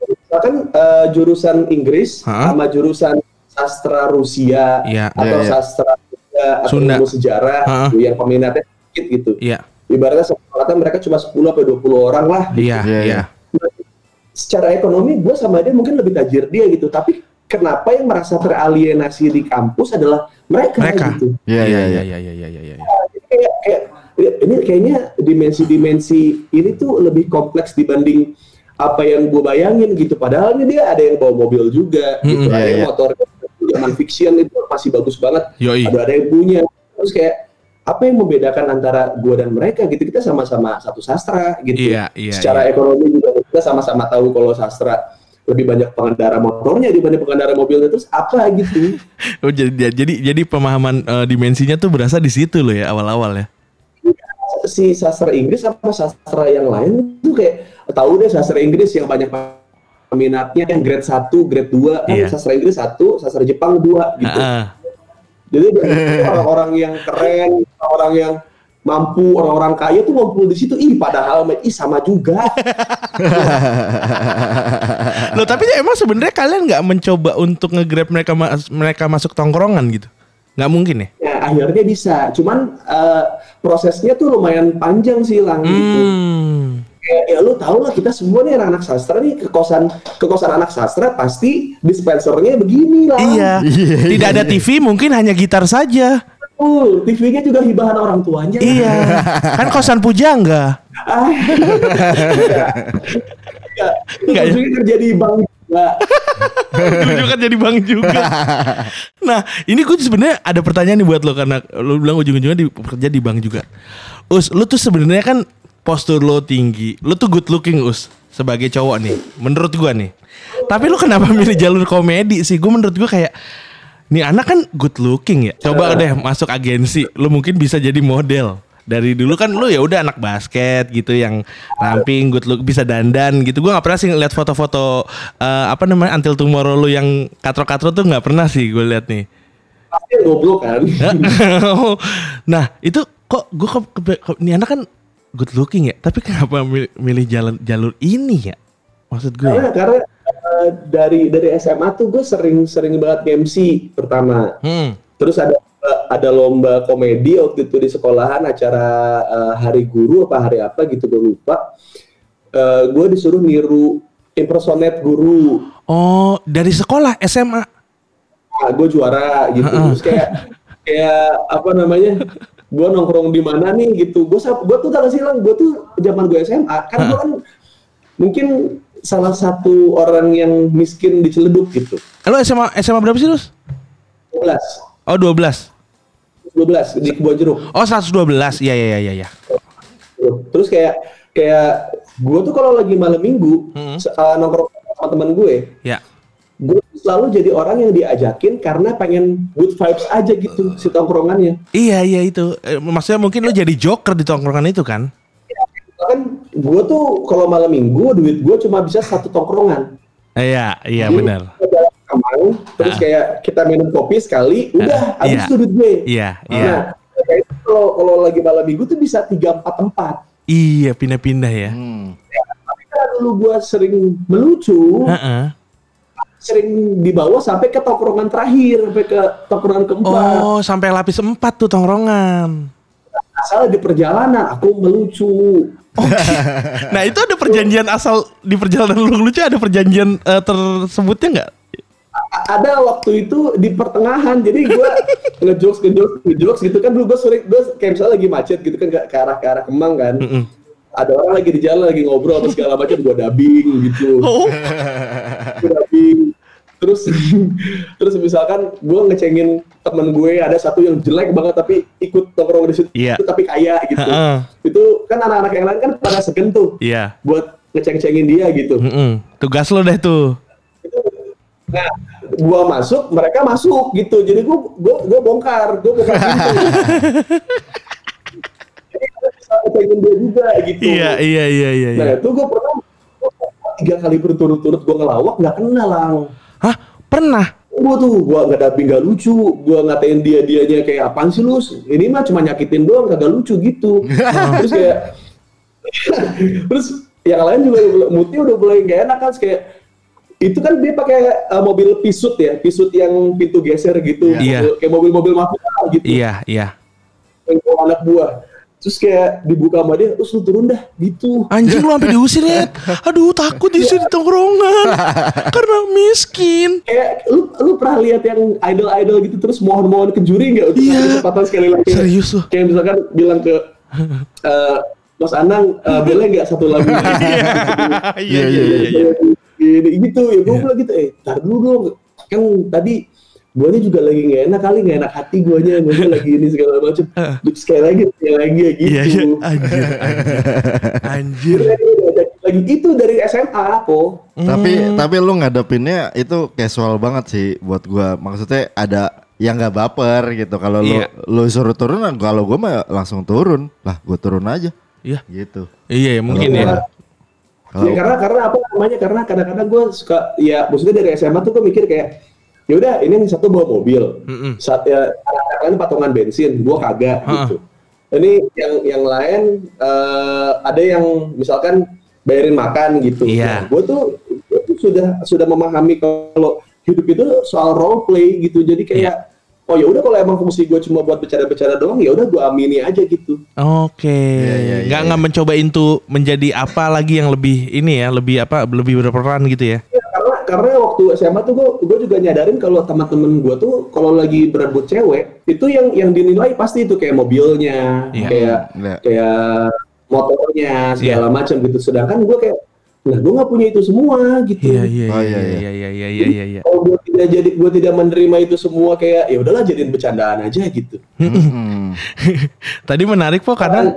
misalkan eh, jurusan Inggris Hah? sama jurusan sastra Rusia Iya. atau Iya, iya. sastra Sunda atau Sunda. ilmu sejarah Hah? gitu, yang peminatnya sedikit gitu Iya. ibaratnya sekolahnya mereka cuma 10 sampai 20 orang lah Iya, Iya, iya. iya. secara ekonomi gue sama dia mungkin lebih tajir dia gitu tapi kenapa yang merasa teralienasi di kampus adalah mereka, Mereka. gitu Iya iya iya. iya iya iya iya. iya. kayak, kayak ini kayaknya dimensi-dimensi ini tuh lebih kompleks dibanding apa yang gue bayangin gitu. Padahal ini dia ada yang bawa mobil juga, gitu. Mm-mm. ada Iya, yang iya. motor zaman fiction itu masih bagus banget. Yoi. Ada ada yang punya. Terus kayak apa yang membedakan antara gue dan mereka gitu? Kita sama-sama satu sastra gitu. Iya, iya, Secara ekonomi juga kita sama-sama tahu kalau sastra lebih banyak pengendara motornya dibanding pengendara mobilnya terus apa gitu Oh jadi jadi jadi pemahaman eh, dimensinya tuh berasa di situ loh ya awal-awal ya. si sastra Inggris apa sastra yang lain tuh kayak tahu deh sastra Inggris yang banyak peminatnya yang grade 1, grade 2 kan Iya. sastra Inggris 1, sastra Jepang 2 gitu. Heeh. Jadi dari orang-orang yang keren, orang yang mampu, orang-orang kaya tuh ngumpul di situ. Ih, padahal ih sama juga. Loh tapi emang sebenarnya kalian nggak mencoba untuk nge-grab mereka mas- mereka masuk tongkrongan gitu? Nggak mungkin ya? Nah, akhirnya bisa. Cuman eh, prosesnya tuh lumayan panjang sih lang gitu. Hmm. Kayak, ya lu tau lah kita semua nih anak sastra nih ke kosan ke kosan anak sastra pasti dispensernya begini lah. Iya. Iya, Tidak ada TV mungkin hanya gitar saja. Betul, TV-nya juga hibahan orang tuanya. Iya. Kan kosan pujangga. Ah. Enggak. Enggak ya? Ujungnya kerja di bank juga. Ujung kan jadi bang juga. nah, ini gue sebenarnya ada pertanyaan nih buat lo karena lo bilang ujung-ujungnya di, kerja di bank juga. Us, lo tuh sebenarnya kan postur lo tinggi, lo tuh good looking us sebagai cowok nih, menurut gua nih. Tapi lo kenapa milih jalur komedi sih? Gue menurut gua kayak nih anak kan good looking ya. Coba deh masuk agensi, lo mungkin bisa jadi model. Dari dulu kan lu ya udah anak basket gitu yang ramping, good look, bisa dandan gitu. Gua nggak pernah sih ngeliat foto-foto eh, apa namanya Until Tomorrow lu yang katro-katro tuh nggak pernah sih gue liat nih. Pasti goblok kan. nah itu kok gue ke, ke, ke- ini anak kan good looking ya, tapi kenapa milih, milih jalan jalur ini ya? Maksud gue. Karena karena eh, dari dari SMA tuh gue sering sering banget MC pertama. Hmm. Terus ada ada lomba komedi waktu itu di sekolahan acara eh, hari guru apa hari apa gitu gue lupa. gue disuruh niru impersonate guru. Oh dari sekolah SMA. Nah, gue juara gitu. Terus kayak kayak apa namanya? Gue nongkrong di mana nih gitu. Gue gue tuh tak silang. Gue tuh zaman gue SMA kan gue kan mungkin salah satu orang yang miskin di Ciledug gitu. Lo SMA SMA berapa sih Lus? 12 Oh 12 12 di Kebon Jeruk. Oh 112 Iya iya iya iya Terus kayak kayak gue tuh kalau lagi malam minggu Hmm. se- uh, nongkrong sama temen gue, Ya gue selalu jadi orang yang diajakin karena pengen good vibes aja gitu si tongkrongannya. Iya iya itu Eh, Maksudnya mungkin lo jadi joker di tongkrongan itu kan? Kan gue tuh kalau malam minggu duit gue cuma bisa satu tongkrongan. Iya iya Jadi, benar terus Ah. kayak kita minum kopi sekali, udah Ah, habis iya. duit gue. Iya iya Nah, kalau kalau lagi malam minggu tuh bisa tiga empat tempat. Iya pindah-pindah ya Hmm. Tapi karena dulu gue sering melucu, Heeh. sering dibawa sampai ke tongkrongan terakhir, sampai ke tongkrongan keempat. Oh sampai lapis empat tuh tongkrongan Asal di perjalanan aku melucu. Nah itu ada perjanjian asal di perjalanan lu lucu ada perjanjian eh, tersebutnya nggak? Ada waktu itu di pertengahan, jadi gue ngejokes ngejokes ngejokes gitu kan dulu gue sering gue kayak misalnya lagi macet gitu kan ke ke arah ke arah Kemang kan. Mm-mm. Ada orang lagi di jalan lagi ngobrol apa segala macam gue dubbing gitu. Oh Gua dubbing. Terus terus misalkan gue ngecengin temen gue ada satu yang jelek banget tapi ikut nongkrong di situ Iya. tapi kaya gitu. Heeh. Itu kan anak-anak yang lain kan pada segen tuh iya. buat ngeceng-cengin dia gitu. Mm-mm. Tugas lo deh tuh. Nah, gua masuk, mereka masuk gitu. Jadi gua gua, gua bongkar, gua bongkar pintu. Jadi gua bisa ngecengin dia juga gitu. Iya iya iya iya. Nah, iya. itu gua pernah tiga kali berturut-turut gua ngelawak nggak kenal lang. Hah pernah? Gua tuh gua nggak dubbing nggak lucu, gua ngatain dia dianya kayak apaan sih lu? Ini mah cuma nyakitin doang kagak lucu gitu. Terus kayak terus yang lain juga udah mulai- moodnya udah mulai gak enak kan kayak itu kan dia pakai uh, mobil pisut ya, pisut yang pintu geser gitu, Iya. Mobil- kayak mobil-mobil mafia gitu, Iya iya. yang bawa anak buah. Terus kayak dibuka sama dia, terus lu turun dah gitu. Anjing lu sampai diusir ya. Aduh takut diusir di tongkrongan karena miskin. Kayak lu lu pernah lihat yang idol-idol gitu terus mohon-mohon ke juri nggak untuk Iya. kasih kesempatan sekali lagi? Serius lu. Kayak misalkan bilang ke eh, Mas Anang, eh, boleh nggak satu lagu? Iya iya iya iya. Gini, gitu ya gue bilang gitu eh tar dulu dong kan tadi guanya juga lagi nggak enak kali nggak enak hati guanya guanya lagi ini segala macam Terus sekali lagi sekali lagi ya gitu Iya iya. Anjir anjir. Anjir. Jadi lagi itu dari SMA kok Tapi Hmm. tapi lu ngadepinnya itu casual banget sih buat gua. Maksudnya ada yang nggak baper gitu. Kalau lu Iya. lu suruh turun, kalau gua mah langsung turun. Lah, gua turun aja. Iya. Gitu. Iya ya, mungkin ya. Kalau ya karena karena apa namanya karena kadang-kadang gue suka ya maksudnya dari SMA tuh gue mikir kayak ya udah ini yang satu bawa mobil Mm-mm. saat ya lain patungan bensin gue kagak Ha-ha. gitu ini yang yang lain eh, ada yang misalkan bayarin makan gitu Iya. gue tuh gue tuh sudah sudah memahami kalau hidup itu soal role play gitu jadi kayak Iya. oh ya udah kalau emang fungsi gue cuma buat bercanda-bercanda doang ya udah gue amini aja gitu Oke. Iya, iya, iya, Nggak iya. nggak mencoba itu menjadi apa lagi yang lebih ini ya, lebih apa, lebih berperan gitu ya. Karena waktu SMA tuh gue gue juga nyadarin kalau teman-teman gue tuh kalau lagi berebut cewek itu yang yang dinilai pasti itu kayak mobilnya Iya. kayak Iya. kayak motornya segala macam gitu sedangkan gue kayak Nah, gue nggak punya itu semua gitu. Iya iya Oh, iya iya, iya iya iya iya iya iya. Kalau gue tidak jadi, gue tidak menerima itu semua kayak ya udahlah jadiin bercandaan aja gitu. Mm-mm. Tadi menarik po karena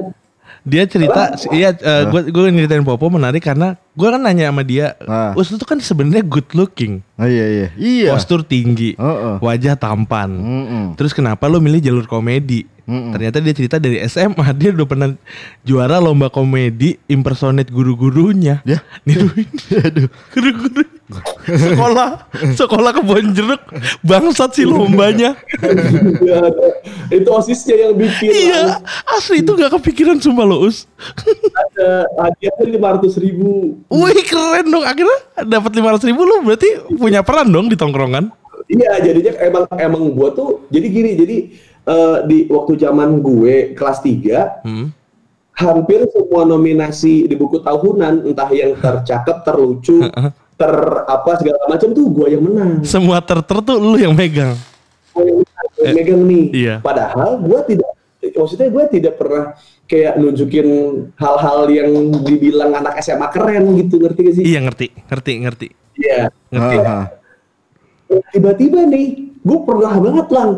dia cerita iya gue gue nyeritain Popo menarik karena gue kan nanya sama dia, Ah. Us lu tuh kan sebenarnya good looking, Oh iya iya. Iya. postur tinggi, Heeh. wajah tampan. Mm-mm. Terus kenapa lu milih jalur komedi? Mm-mm. Ternyata dia cerita dari SMA dia udah pernah juara lomba komedi impersonate guru-gurunya. Ya. Niruin Aduh. guru-guru sekolah sekolah kebon jeruk bangsat sih lombanya. Ya, itu osisnya yang bikin. iya asli itu nggak kepikiran sumpah lo us. Ada hadiahnya lima ratus ribu. Wih keren dong akhirnya dapat lima ribu lu berarti punya peran dong di tongkrongan. Iya, jadinya emang emang gue tuh jadi gini, jadi eh, di waktu zaman gue kelas 3 Hmm. hampir semua nominasi di buku tahunan entah yang tercakep, terlucu, ter apa segala macam tuh gue yang menang. Semua terter tuh lu yang megang. Gua yang menang, yang megang nih. iya. Padahal gue tidak maksudnya gue tidak pernah kayak nunjukin hal-hal yang dibilang anak SMA keren gitu ngerti gak sih? Iya ngerti ngerti ngerti Iya. ngerti. Ah. Tiba-tiba nih, gue pernah banget lang.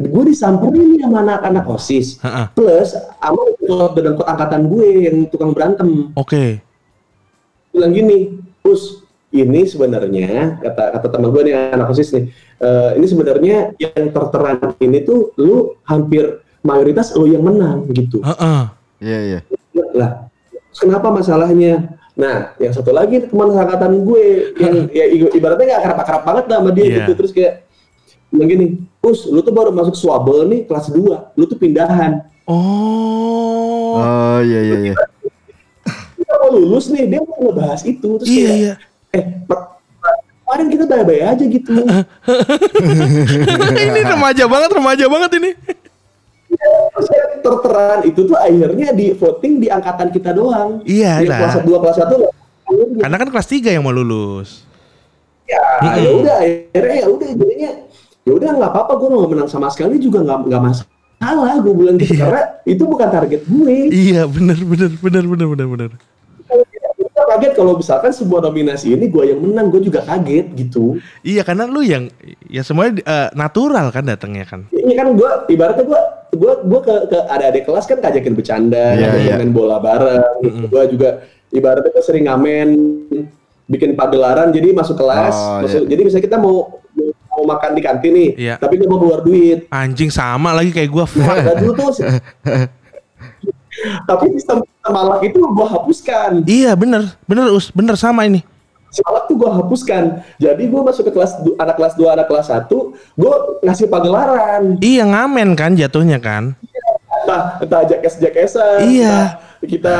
gue disamperin nih sama anak-anak osis. Ha-ha. Plus sama ketua dedengkot angkatan gue yang tukang berantem. Oke. Bilang gini, Us, ini sebenarnya kata kata teman gue nih anak osis nih, eh, ini sebenarnya yang terteran ini tuh lu hampir mayoritas lu yang menang gitu. Heeh. Iya iya. Lah, terus kenapa masalahnya? Nah, yang satu lagi teman angkatan gue yang ya ibaratnya nggak akrab-akrab banget lah sama dia Iya. gitu terus kayak bilang gini, Us, lu tuh baru masuk swabel nih kelas 2, lu tuh pindahan. Oh. Oh iya iya iya. Mau lulus nih, dia mau ngebahas itu terus Iya kayak, iya. Eh kemarin kita baik-baik aja gitu. ini remaja banget remaja banget ini. terteran itu tuh akhirnya di voting di angkatan kita doang. Iya, Yang lah. kelas 2 kelas 1 Karena kan kelas 3 yang mau lulus. ya ya udah akhirnya ya udah jadinya ya udah nggak apa-apa gue mau menang sama sekali juga nggak nggak masalah gue bilang gitu Iya. karena itu bukan target gue Iya bener bener bener bener bener bener. Gue kaget kalau misalkan sebuah nominasi ini gue yang menang gue juga kaget gitu Iya karena lu yang ya semuanya eh, natural kan datangnya kan. ini kan gue ibaratnya gue gue gue ke, ke ada adik kelas kan ngajakin bercanda Iya, ngajakin iya. main bola bareng gitu. gue juga ibaratnya gue sering ngamen bikin pagelaran jadi masuk kelas Oh, masuk, jadi misalnya kita mau mau makan di kantin nih Iya. tapi gue mau keluar duit Anjing sama lagi kayak. Ada dulu tuh. Tapi sistem sistem malak itu gue hapuskan. iya bener bener us bener sama ini. Si malak tuh gue hapuskan. Jadi gue masuk ke kelas anak kelas 2, anak kelas 1, gue ngasih pagelaran. Iya ngamen kan jatuhnya kan. Entah, entah jakes-jakesan. Iya. entah Kita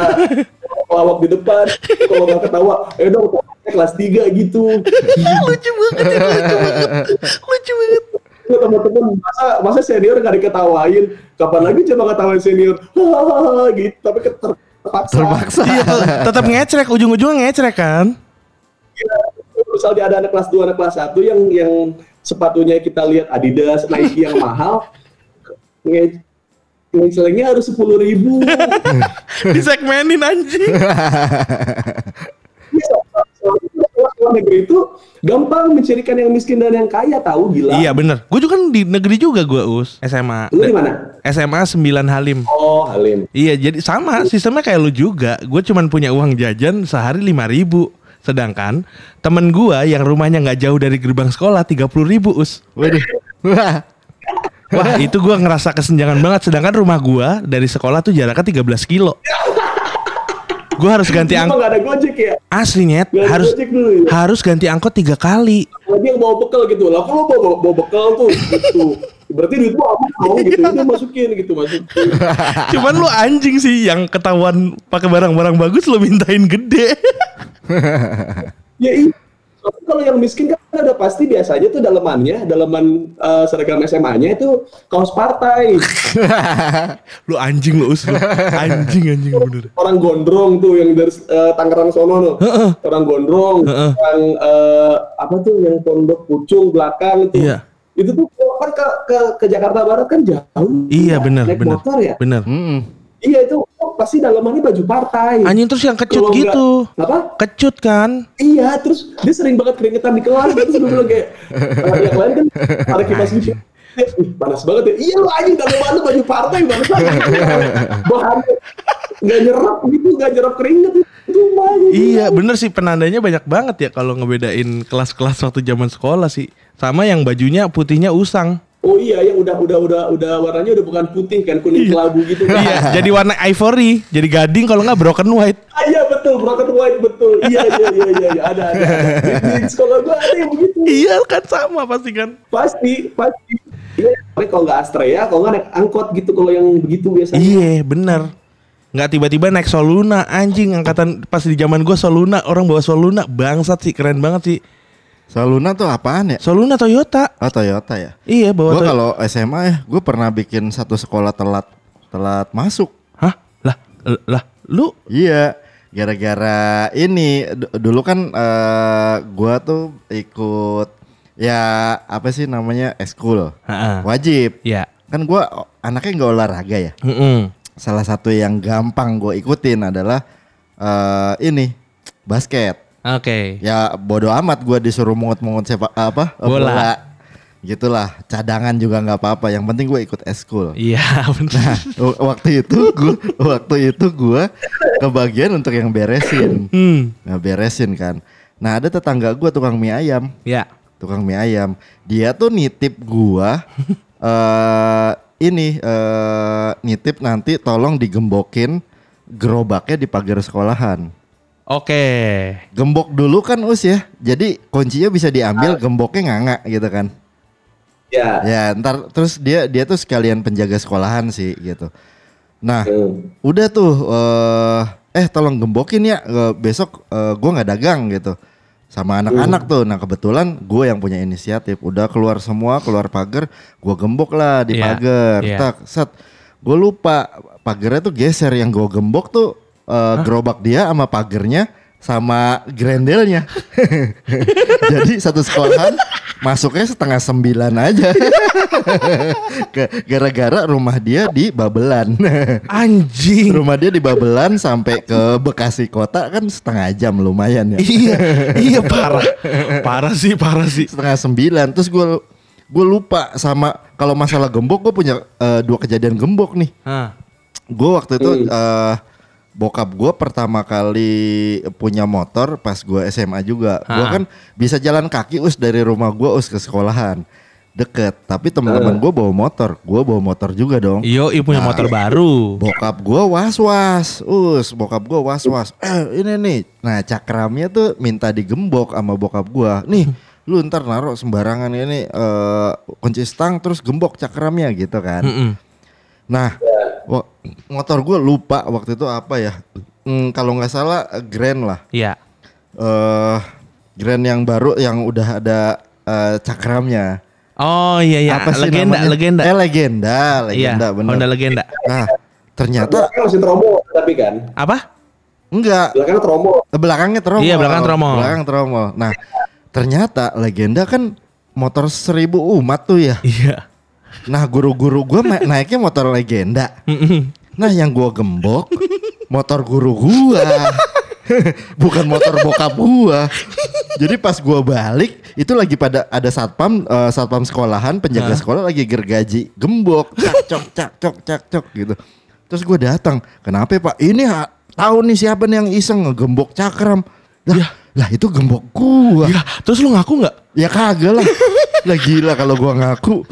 lawak di depan. Kalau nggak ketawa, eh dong kelas 3 gitu. lucu banget lucu banget. Lucu banget. Lu teman-teman masa masa senior gak diketawain kapan lagi coba ketawain senior Hahaha, gitu tapi ke- terpaksa Terpaksa. Iya te- tetap ngecrek ujung-ujungnya ngecrek kan. misalnya ada anak kelas 2, anak kelas 1 yang yang sepatunya kita lihat Adidas, Nike yang mahal, nge ngecelengnya harus sepuluh ribu. Disegmenin anjing. Luar negeri itu gampang mencirikan yang miskin dan yang kaya tahu gila. iya bener. Gue juga kan di negeri juga gua us SMA. Lu di mana? SMA 9 Halim. Oh, Halim. Iya jadi sama sistemnya kayak lu juga. Gue cuman punya uang jajan sehari lima ribu. Sedangkan temen gua yang rumahnya nggak jauh dari gerbang sekolah tiga puluh ribu us. Waduh. Wah. Wah itu gua ngerasa kesenjangan banget. Sedangkan rumah gua dari sekolah tuh jaraknya 13 kilo. Gua harus ganti angkot. gak ada gojek ya? Asli nyet ada harus Gojek dulu ya? harus ganti angkot tiga kali. Lagi yang bawa bekal gitu. Lah kalau bawa, bawa bekal tuh gitu. Berarti duit gua aman dong gitu. Itu masukin gitu, masukin. Cuman lu anjing sih yang ketahuan pakai barang-barang bagus lu mintain gede. Ya iya. Soalnya kalau yang miskin kan ada pasti biasanya tuh dalemannya, daleman eh, seragam SMA-nya itu kaos partai. lu anjing lu us. Lu. Anjing anjing bener. Orang gondrong tuh yang dari eh, Tangerang sono tuh. Orang gondrong, yang eh, apa tuh yang pondok pucung belakang itu. Iya. Itu tuh kan ke, ke ke Jakarta Barat kan jauh. Iya Ya, bener motor ya. bener. Mm-mm. Iya itu pasti dalamannya baju partai. Anjing terus yang kecut Kalau gitu. nggak- apa? Kecut kan? Iya, terus dia sering banget keringetan di kelas. Terus gue bilang kayak, yang lain kan ada kipas gitu. Eh, panas banget ya. Iya lu anjing dalaman lu baju partai banget. Bahannya nggak nyerap gitu, nggak nyerap keringet itu. Iya bener sih penandanya banyak banget ya kalau ngebedain kelas-kelas waktu zaman sekolah sih. Sama yang bajunya putihnya usang. Oh iya, yang udah udah udah udah warnanya udah bukan putih kan kuning kelabu gitu. Iya, jadi warna ivory, jadi gading kalau nggak broken white. Ah, iya betul, broken white betul. Iya iya iya iya, iya. ada ada. ada. Di, di sekolah gua ada yang begitu. Iya kan sama pasti kan. Pasti pasti. Iya, tapi kalau nggak Astrea, kalau nggak naik angkot gitu kalau yang begitu biasanya. Iya bener. Nggak tiba-tiba naik Soluna anjing angkatan pas di zaman gue Soluna orang bawa Soluna bangsat sih keren banget sih. Saluna tuh apaan ya? Soluna Toyota. Oh Toyota ya. Iya bawa Gue kalau SMA ya, gue pernah bikin satu sekolah telat telat masuk. Hah? Lah, lah, lu? Iya, gara-gara ini dulu kan eh gua tuh ikut ya apa sih namanya eskul Heeh. wajib. Ya. Kan gua o- anaknya nggak olahraga ya. Mm-mm. Salah satu yang gampang gue ikutin adalah eh ini basket. Oke. Ya bodoh amat gua disuruh mungut-mungut sepak apa Bola. Gitulah, cadangan juga nggak apa-apa. Yang penting gue ikut eskul. Iya benar. W- waktu itu gua waktu itu gua kebagian untuk yang beresin. Hmm. Nah, beresin kan. Nah, ada tetangga gua tukang mie ayam, Ya. tukang mie ayam. Dia tuh nitip gua eh ini eh nitip nanti tolong digembokin gerobaknya di pagar sekolahan. Oke. Gembok dulu kan us ya. Jadi kuncinya bisa diambil, gemboknya nganga gitu kan. Ya. Ya, ntar terus dia dia tuh sekalian penjaga sekolahan sih gitu. Nah, Hmm. udah tuh eh eh tolong gembokin ya eh, besok eh, gua nggak dagang gitu sama anak-anak tuh nah kebetulan gue yang punya inisiatif udah keluar semua keluar pagar gua gembok lah di Iya, pagar iya. tak set gue lupa pagarnya tuh geser yang gue gembok tuh eh, gerobak dia sama pagernya sama grendelnya. Jadi satu sekolahan masuknya setengah sembilan aja. Ke- gara-gara rumah dia di Babelan. Anjing. rumah dia di Babelan sampai ke Bekasi kota kan setengah jam lumayan ya. Iya, iya parah. Parah sih, parah sih. setengah sembilan. Terus gue gue lupa sama kalau masalah gembok gue punya eh, dua kejadian gembok nih. Gue waktu itu eh, bokap gue pertama kali punya motor pas gue SMA juga gue Ha. kan bisa jalan kaki us dari rumah gue us ke sekolahan deket tapi teman-teman gue bawa motor gue bawa motor juga dong Iyo, i punya motor baru. Bokap gue was-was, us, bokap gue was-was. Eh ini nih, nah cakramnya tuh minta digembok sama bokap gue. Nih, lu ntar naruh sembarangan ini eh kunci stang terus gembok cakramnya gitu kan. Nah, motor gue lupa waktu itu apa ya? Hmm, kalau nggak salah eh, Grand lah. Iya. Eh Grand yang baru yang udah ada eh, cakramnya. Oh iya iya. Apa sih legenda, namanya? legenda. Eh legenda, legenda iya, bener. Honda legenda. Nah, ternyata Belakang masih tromo tapi kan. Apa? enggak Belakang tromo. Belakangnya tromol. Iya, belakang tromol. Belakang tromol. Nah, ternyata legenda kan motor seribu umat tuh ya. Iya. Nah, guru-guru gua ma- naiknya motor legenda. Nah, yang gua gembok motor guru gua. Bukan motor bokap gua. Jadi pas gua balik itu lagi pada ada satpam eh, satpam sekolahan penjaga sekolah lagi gergaji gembok cak cok cak cok cak cok gitu. Terus gua datang, kenapa Pak? Ini ha- tahu nih siapa nih yang iseng ngegembok cakram. Lah, lah itu gembok gua. Ya, terus lu ngaku nggak? Ya kagak lah. lah gila kalau gua ngaku.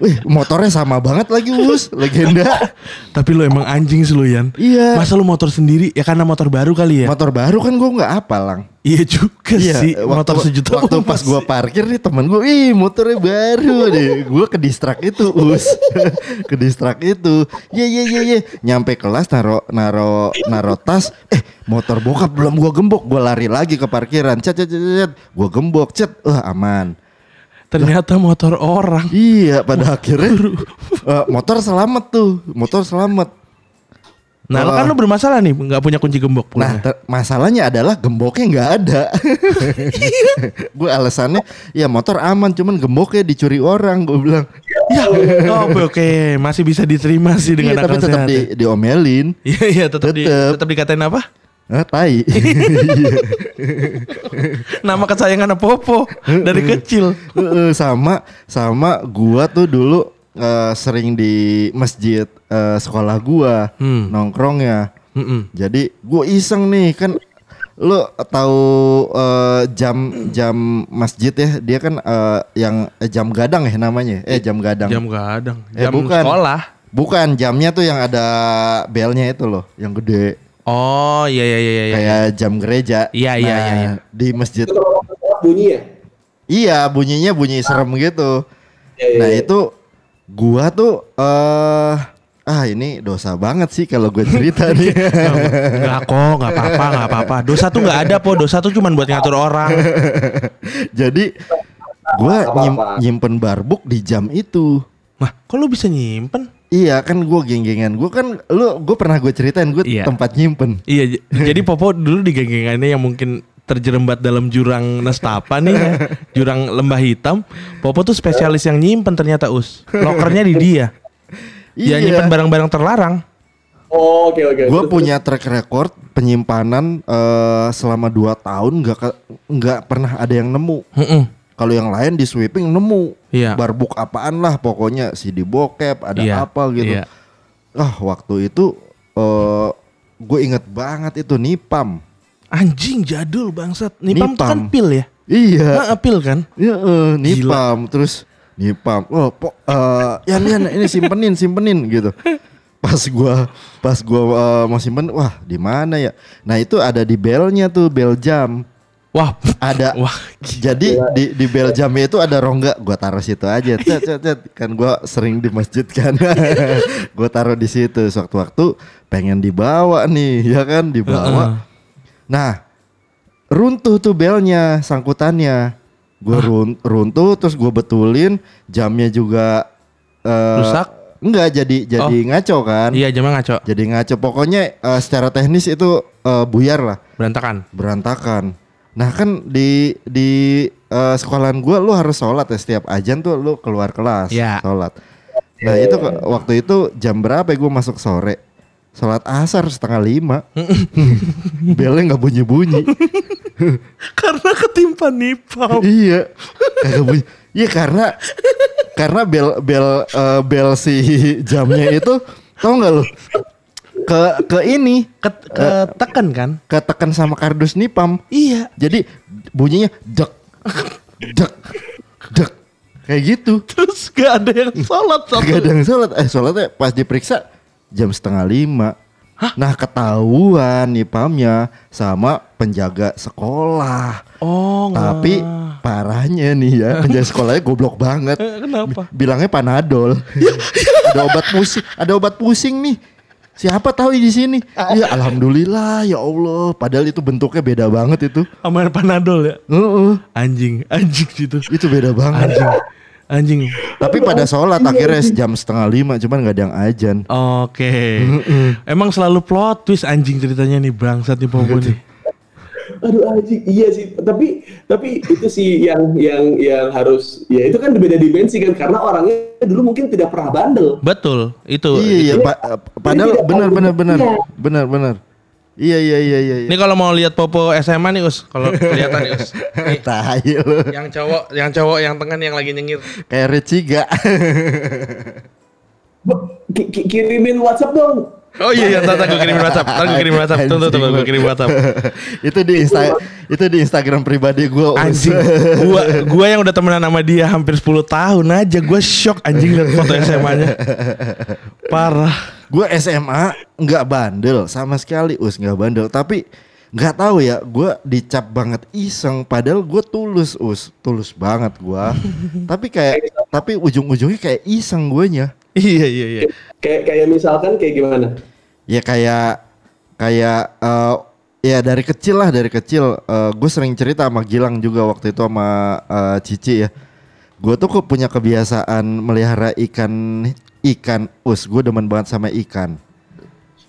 Wih motornya sama banget lagi us, legenda. Tapi lu emang anjing sih lu Yan. Iya. Masa lu motor sendiri? Ya karena motor baru kali ya. Motor baru kan gua nggak apa lang. iya juga sih. waktu, motor sejuta waktu pas gua parkir nih temen gua, ih motornya baru deh. Gua ke distrak itu us, ke distrak itu. Ye ye ye ye. Nyampe kelas naro naro naro tas. Eh motor bokap belum gua gembok. Gua lari lagi ke parkiran. Cet cet cet. cet. Gua gembok. Cet. Wah aman. Ternyata motor orang. Iya pada akhirnya eh, motor selamat tuh, motor selamat. Nah, lu kan lu bermasalah nih, nggak punya kunci gembok Nah pulangnya. ter- masalahnya adalah gemboknya nggak ada. gue alasannya ya motor aman, cuman gemboknya dicuri orang. Gue bilang Ya, oh, oke oke, masih bisa diterima sih dengan Iya, tapi akal tetap sehat. di, diomelin. Iya iya tetap di, Tetep. tetap dikatain apa? Ah, tai. Nama kesayangan Popo dari kecil. Sama sama gua tuh dulu eh, sering di masjid eh, sekolah gua Hmm. nongkrongnya. Mm-mm. Jadi gua iseng nih kan lu tahu eh, jam jam masjid ya dia kan eh, yang eh, jam gadang ya namanya eh jam gadang Jam gadang, Eh, jam bukan. sekolah. bukan jamnya tuh yang ada belnya itu loh yang gede Oh iya iya iya iya. kayak jam gereja Iya, iya, Nah, iya, iya. di masjid Itu kalau bunyi ya? iya bunyinya bunyi serem gitu Iya, iya, Nah iya. itu gua tuh eh ah ini dosa banget sih kalau gue cerita nih. Enggak kok, enggak apa-apa, enggak apa-apa. Dosa tuh enggak ada po, dosa tuh cuman buat ngatur orang. Jadi gua Apa-apa. nyim- nyimpen barbuk di jam itu. Mah, kok lu bisa nyimpen? Iya kan gue geng-gengan gue kan lu gue pernah gue ceritain gue Iya. tempat nyimpen. Iya, jadi Popo dulu di geng-gengannya yang mungkin terjerembat dalam jurang Nestapa nih ya, jurang lembah hitam. Popo tuh spesialis yang nyimpen ternyata us. Lokernya di dia. Dia Iya. nyimpen barang-barang terlarang. Oh, oke oke. Gue Terus- punya track record penyimpanan eh, selama 2 tahun nggak ke- nggak pernah ada yang nemu. Heeh. Kalau yang lain di sweeping nemu. Iya. Barbuk apaan lah pokoknya CD bokep ada Iya, apa gitu. iya. Ah waktu itu eh gue inget banget itu nipam. Anjing jadul bangsat. Nipam tuh kan Nipam. pil ya? Iya. Nah, pil kan? Iya, eh, nipam terus nipam. Oh, po, eh, Yan Yan ini simpenin simpenin gitu. Pas gua pas gua eh, mau simpen, wah di mana ya? Nah itu ada di belnya tuh bel jam. Wah, Ada. wah. Jadi di di bel jamnya itu ada rongga, gua taruh situ aja. Cet, cet, cet. Kan gua sering di masjid kan. gua taruh di situ. Sewaktu-waktu pengen dibawa nih, ya kan dibawa. Nah, runtuh tuh belnya, sangkutannya. Gue run, runtuh terus gue betulin, jamnya juga eh, Rusak? Enggak jadi jadi ngaco kan. Iya, jamnya ngaco. Jadi ngaco. Pokoknya eh, secara teknis itu eh, buyar lah, Berantakan. berantakan. Nah kan di di eh, sekolahan gue lu harus sholat ya setiap ajan tuh lu keluar kelas Iya. sholat. Nah itu waktu itu jam berapa gue masuk sore? Sholat asar setengah lima. Belnya nggak bunyi bunyi. Karena ketimpa nipam. iya. Kagak bunyi. Iya karena karena bel bel eh, bel si jamnya itu tau nggak lu? Ke ke ini Ket, ketekan kan? ketekan sama kardus nipam. Iya. Jadi bunyinya dek dek dek kayak gitu. Terus gak ada yang sholat satu. Gak ada yang sholat. Eh sholatnya pas diperiksa jam setengah lima. Nah ketahuan nipamnya sama penjaga sekolah. Oh, Tapi parahnya nih ya penjaga sekolahnya goblok banget. Kenapa? Bilangnya panadol. ada obat pusing, ada obat pusing nih. Siapa tahu di sini? Ya alhamdulillah ya Allah. Padahal itu bentuknya beda banget itu. Sama panadol ya. Heeh, Anjing, anjing gitu. itu beda banget. Anjing. Anjing. Tapi pada sholat akhirnya jam setengah lima, cuman nggak ada yang ajan. Oke. Emang selalu plot twist anjing ceritanya nih bangsat nih Popo nih. Aduh anjing, iya sih. Tapi tapi itu sih yang yang yang harus ya itu kan beda dimensi kan karena orangnya dulu mungkin tidak pernah bandel. Betul, itu. Iya, iya, pa- padahal tidak benar tahu. benar benar. Iya. Benar benar. Iya iya iya iya. Ini kalau mau lihat Popo SMA nih Us, kalau kelihatan nih Us. Lu. yang cowok, yang cowok yang tengah nih yang lagi nyengir. Kayak Reciga. Kirimin WhatsApp dong. Oh iya, iya, ntar gue kirim WhatsApp, ntar gue kirim WhatsApp, tunggu tunggu gue kirim WhatsApp. itu di Insta itu di Instagram pribadi gue. Anjing, gua gua yang udah temenan sama dia hampir 10 tahun aja, gua shock anjing liat foto SMA-nya. Parah. Gue SMA nggak bandel sama sekali, us nggak bandel. Tapi nggak tahu ya, gue dicap banget iseng. Padahal gue tulus, us tulus banget gue. tapi kayak tapi ujung-ujungnya kayak iseng guenya. Iya iya iya. Kayak kayak misalkan kayak gimana? Ya kayak kayak eh, ya dari kecil lah dari kecil gue sering cerita sama Gilang juga waktu itu sama eh, Cici ya. Gue tuh kok punya kebiasaan melihara ikan ikan us. Gue demen banget sama ikan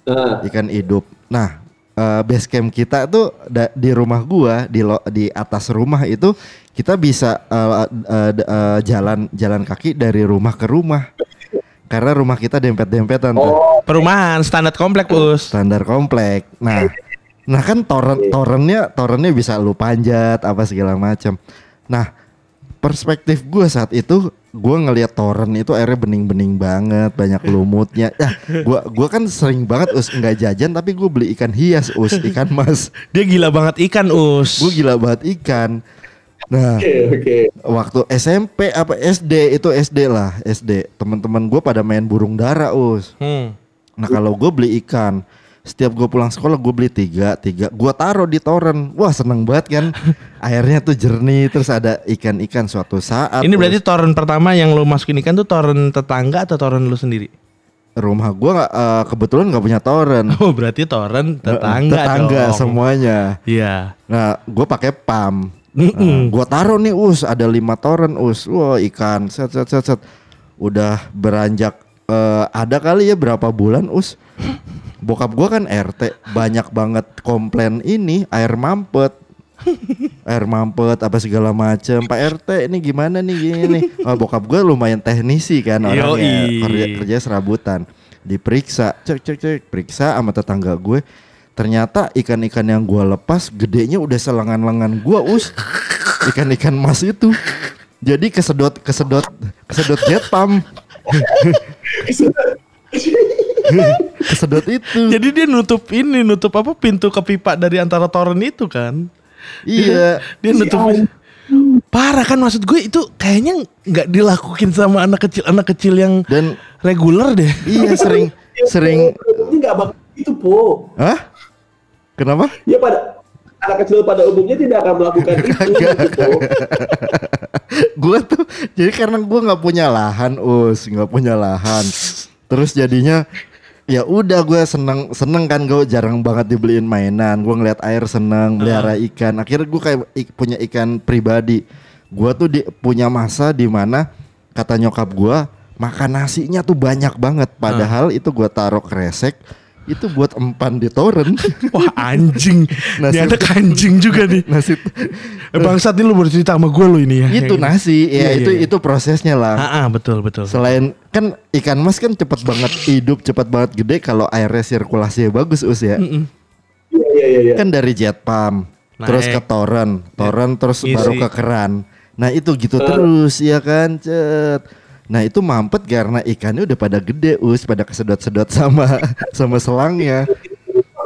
Nah, ikan hidup. Nah eh, base camp kita tuh da- di rumah gua di lo- di atas rumah itu kita bisa eh, eh, d- eh, jalan jalan kaki dari rumah ke rumah karena rumah kita dempet-dempetan tuh Oh, Perumahan standar komplek us. standar komplek. Nah, nah kan toren torennya torennya bisa lu panjat apa segala macam. Nah, perspektif gue saat itu gue ngelihat toren itu airnya bening-bening banget, banyak lumutnya. Ya, gua gua kan sering banget us nggak jajan tapi gue beli ikan hias us, ikan mas. Dia gila banget ikan us. Gue gila banget ikan. Nah, oke oke. waktu SMP apa SD itu SD lah SD teman-teman gue pada main burung dara us. Hmm. Nah kalau gue beli ikan, setiap gue pulang sekolah gue beli tiga, tiga, gue taruh di toren. Wah seneng banget kan, airnya tuh jernih, terus ada ikan-ikan suatu saat. Ini berarti toren pertama yang lu masukin ikan tuh toren tetangga atau toren lu sendiri? rumah gue eh, kebetulan nggak punya toren. Oh berarti toren tetangga, Tetangga dong. semuanya. Iya. Nah gue pakai pam. Mm-mm. gue taruh nih us, ada lima toren us. Wah ikan, set set set set. Udah beranjak eh, ada kali ya berapa bulan us. Bokap gua kan RT banyak banget komplain ini air mampet. air mampet apa segala macem. Pak RT ini gimana nih gini oh, bokap gue lumayan teknisi kan orangnya. Kerja, kerja serabutan. Diperiksa. Cek cek cek. Periksa sama tetangga gue ternyata ikan-ikan yang gue lepas gedenya udah selengan-lengan gue us ikan-ikan mas itu jadi kesedot kesedot kesedot jet pump kesedot itu Jadi dia nutup ini, nutup apa pintu ke pipa dari antara toren itu kan? iya Dia nutup. Parah kan maksud gue itu kayaknya nggak dilakukin sama anak kecil anak kecil yang dan reguler deh. iya sering sering Ini nggak bakal itu po. Hah? Kenapa? Ya pada anak kecil pada umumnya tidak akan melakukan itu. gitu, gue tuh jadi karena gue nggak punya lahan us nggak punya lahan. Terus jadinya ya udah gue seneng seneng kan gue jarang banget dibeliin mainan. Gue ngeliat air seneng melihara ikan. Akhirnya gue kayak ik- punya ikan pribadi. Gue tuh di, punya masa di mana kata nyokap gue makan nasinya tuh banyak banget. Padahal itu gue taruh kresek itu buat empan di toren Wah anjing. Nasi- Ini ada anjing juga nih. nasi Eh, bangsat ini lu baru cerita sama gue lo ini ya. itu Yang- nasi ya Iya, itu iya, iya. itu prosesnya lah Ah, ah, betul betul. Selain kan ikan mas kan cepet banget hidup, cepet banget gede kalau airnya sirkulasinya bagus us ya. Mm-mm. Iya iya iya. iya. Kan dari jet pump, Naik. terus ke toren, toren terus Ngisi. baru ke keran. Nah itu gitu terus ya kan cet. Nah itu mampet karena ikannya udah pada gede us, pada kesedot-sedot sama sama selangnya.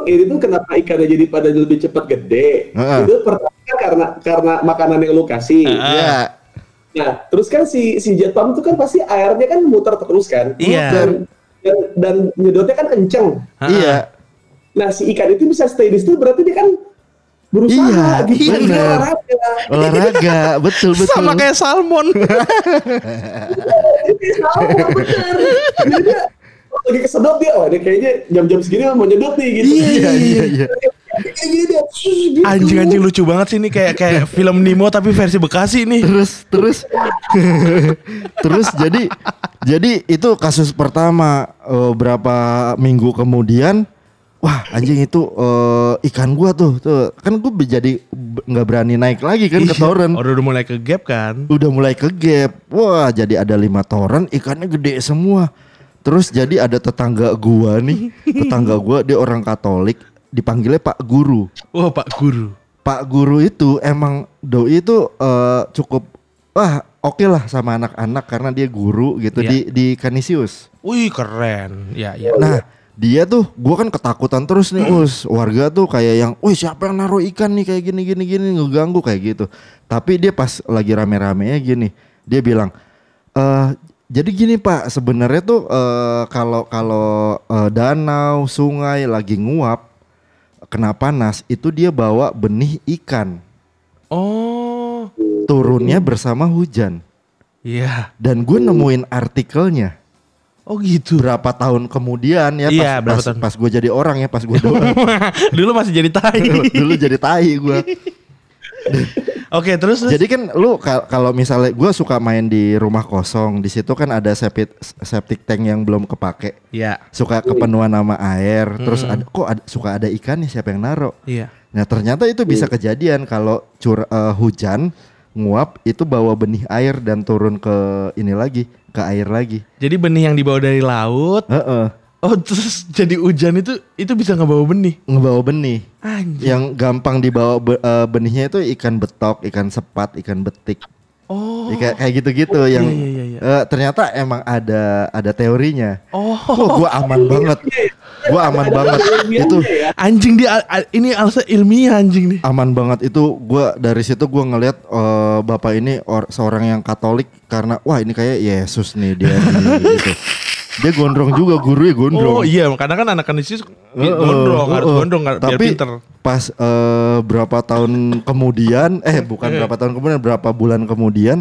Ini tuh kenapa ikannya jadi pada lebih cepat gede? Heeh. Itu pertama karena karena makanan yang lu kasih. Ya, Nah, terus kan si si jet pump itu kan pasti airnya kan muter terus kan? Iya. Dan, dan, dan nyedotnya kan kenceng. Ah, iya. Nah, si ikan itu bisa stay di situ berarti dia kan berusaha Iya, gitu. bener. Dia olahraga. Olahraga, betul betul. Sama kayak salmon. Bener. Jadi dia lagi kesedot dia, wah dia kayaknya jam-jam segini mau nyedot nih gitu. Iya iya iya. Dia. gitu. Anjing-anjing lucu banget sih ini kayak kayak film Nemo tapi versi Bekasi nih. terus terus terus jadi jadi itu kasus pertama eh, berapa minggu kemudian wah anjing itu eh, ikan gua tuh tuh kan gua jadi nggak berani naik lagi kan ke toren Oh, udah mulai ke gap kan? udah mulai ke gap wah jadi ada lima toren ikannya gede semua terus jadi ada tetangga gua nih tetangga gua dia orang Katolik dipanggilnya Pak Guru Wah, Pak Guru. Pak Guru itu emang doi itu eh, cukup wah oke lah sama anak-anak karena dia guru gitu Iya. di di Kanisius. Wih, keren. Ya, ya. Nah dia tuh gua kan ketakutan terus nih us warga tuh kayak yang, wih siapa yang naruh ikan nih kayak gini gini gini ngeganggu kayak gitu. Tapi dia pas lagi rame-ramenya gini dia bilang eh jadi gini Pak sebenarnya tuh eh, kalau kalau eh, danau sungai lagi nguap kena panas itu dia bawa benih ikan Oh, turunnya bersama hujan. iya. Dan gue nemuin artikelnya Oh gitu. berapa tahun kemudian ya pas, Iya, berapa pas, tahun? pas gue jadi orang ya pas gue doang Dulu masih jadi tai. dulu jadi tai gue. Oke, terus terus. Jadi kan lu kal- kalau misalnya gue suka main di rumah kosong di situ kan ada septic septic tank yang belum kepake. ya. Suka kepenuhan nama air, terus ada, kok ada, suka ada ikan nih siapa yang naro? Iya. Nah ternyata itu bisa kejadian kalau cur eh, hujan nguap itu bawa benih air dan turun ke ini lagi ke air lagi. Jadi benih yang dibawa dari laut. Heeh. Oh terus jadi hujan itu itu bisa ngebawa benih. Ngebawa benih. Anjir. Yang gampang dibawa be- eh, benihnya itu ikan betok, ikan sepat, ikan betik. Oh. Ya, kayak gitu-gitu yang iya, iya, iya. eh, ternyata emang ada ada teorinya. Oh. Wah, gua aman banget. Gua aman banget. Itu ya. Anjing dia ini alasan ilmiah anjing nih. aman banget itu gua dari situ gua ngelihat eh, bapak ini or- seorang yang Katolik karena wah ini kayak Yesus nih dia gitu. Dia gondrong juga gurunya gondrong. Oh iya, karena kan anak Yesus Heeh, gondrong, harus heeh. gondrong biar Tapi pinter. pas eh, berapa tahun kemudian, eh bukan berapa tahun kemudian, berapa bulan kemudian,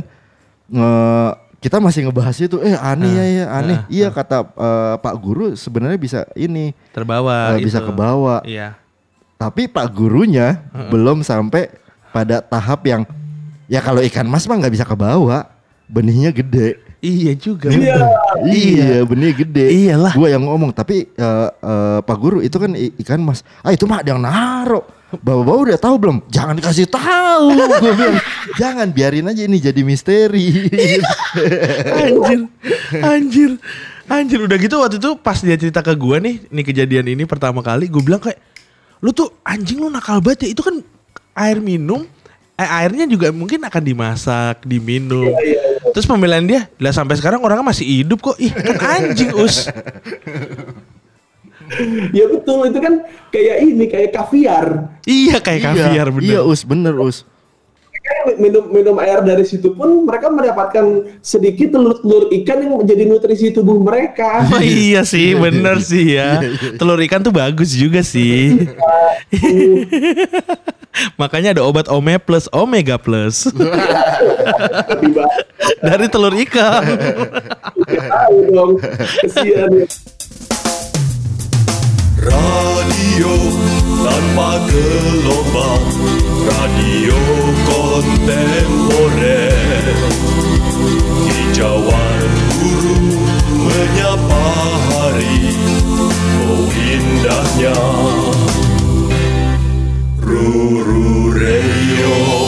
nge- kita masih ngebahas itu, eh aneh ya, ya aneh. Iya kata eh, Pak Guru sebenarnya bisa ini, Terbawa eh, bisa gitu. kebawa. Iya. Tapi Pak Gurunya belum sampai pada tahap yang, ya kalau ikan mas mah nggak bisa kebawa, benihnya gede. Iya juga. Iya. Iya, benihnya gede. Iyalah. Gua yang ngomong, tapi eh, eh, Pak Guru itu kan ikan mas. Ah itu mah ada yang naro. Bapak-bapak udah tahu belum? Jangan dikasih tahu. Gue bilang, jangan biarin aja ini jadi misteri. anjir. Anjir. Anjir udah gitu waktu itu pas dia cerita ke gua nih, nih kejadian ini pertama kali, gue bilang kayak lu tuh anjing lu nakal banget ya. Itu kan air minum eh, airnya juga mungkin akan dimasak, diminum. Terus pembelaan dia, lah sampai sekarang orangnya masih hidup kok. Ih, kan anjing, Us. Ya betul itu kan kayak ini kayak kaviar. Iya kayak kaviar bener. Iya us, bener us. Kan minum minum air dari situ pun mereka mendapatkan sedikit telur-telur ikan yang menjadi nutrisi tubuh mereka. Oh iya sih, bener sih ya. Telur ikan tuh bagus juga sih. Makanya ada obat Ome plus Omega plus dari telur ikan. tahu dong. Kesian ya. Radio tanpa gelombang Radio kontemporer. Hijauan burung menyapa hari Oh indahnya. Ruru Reyo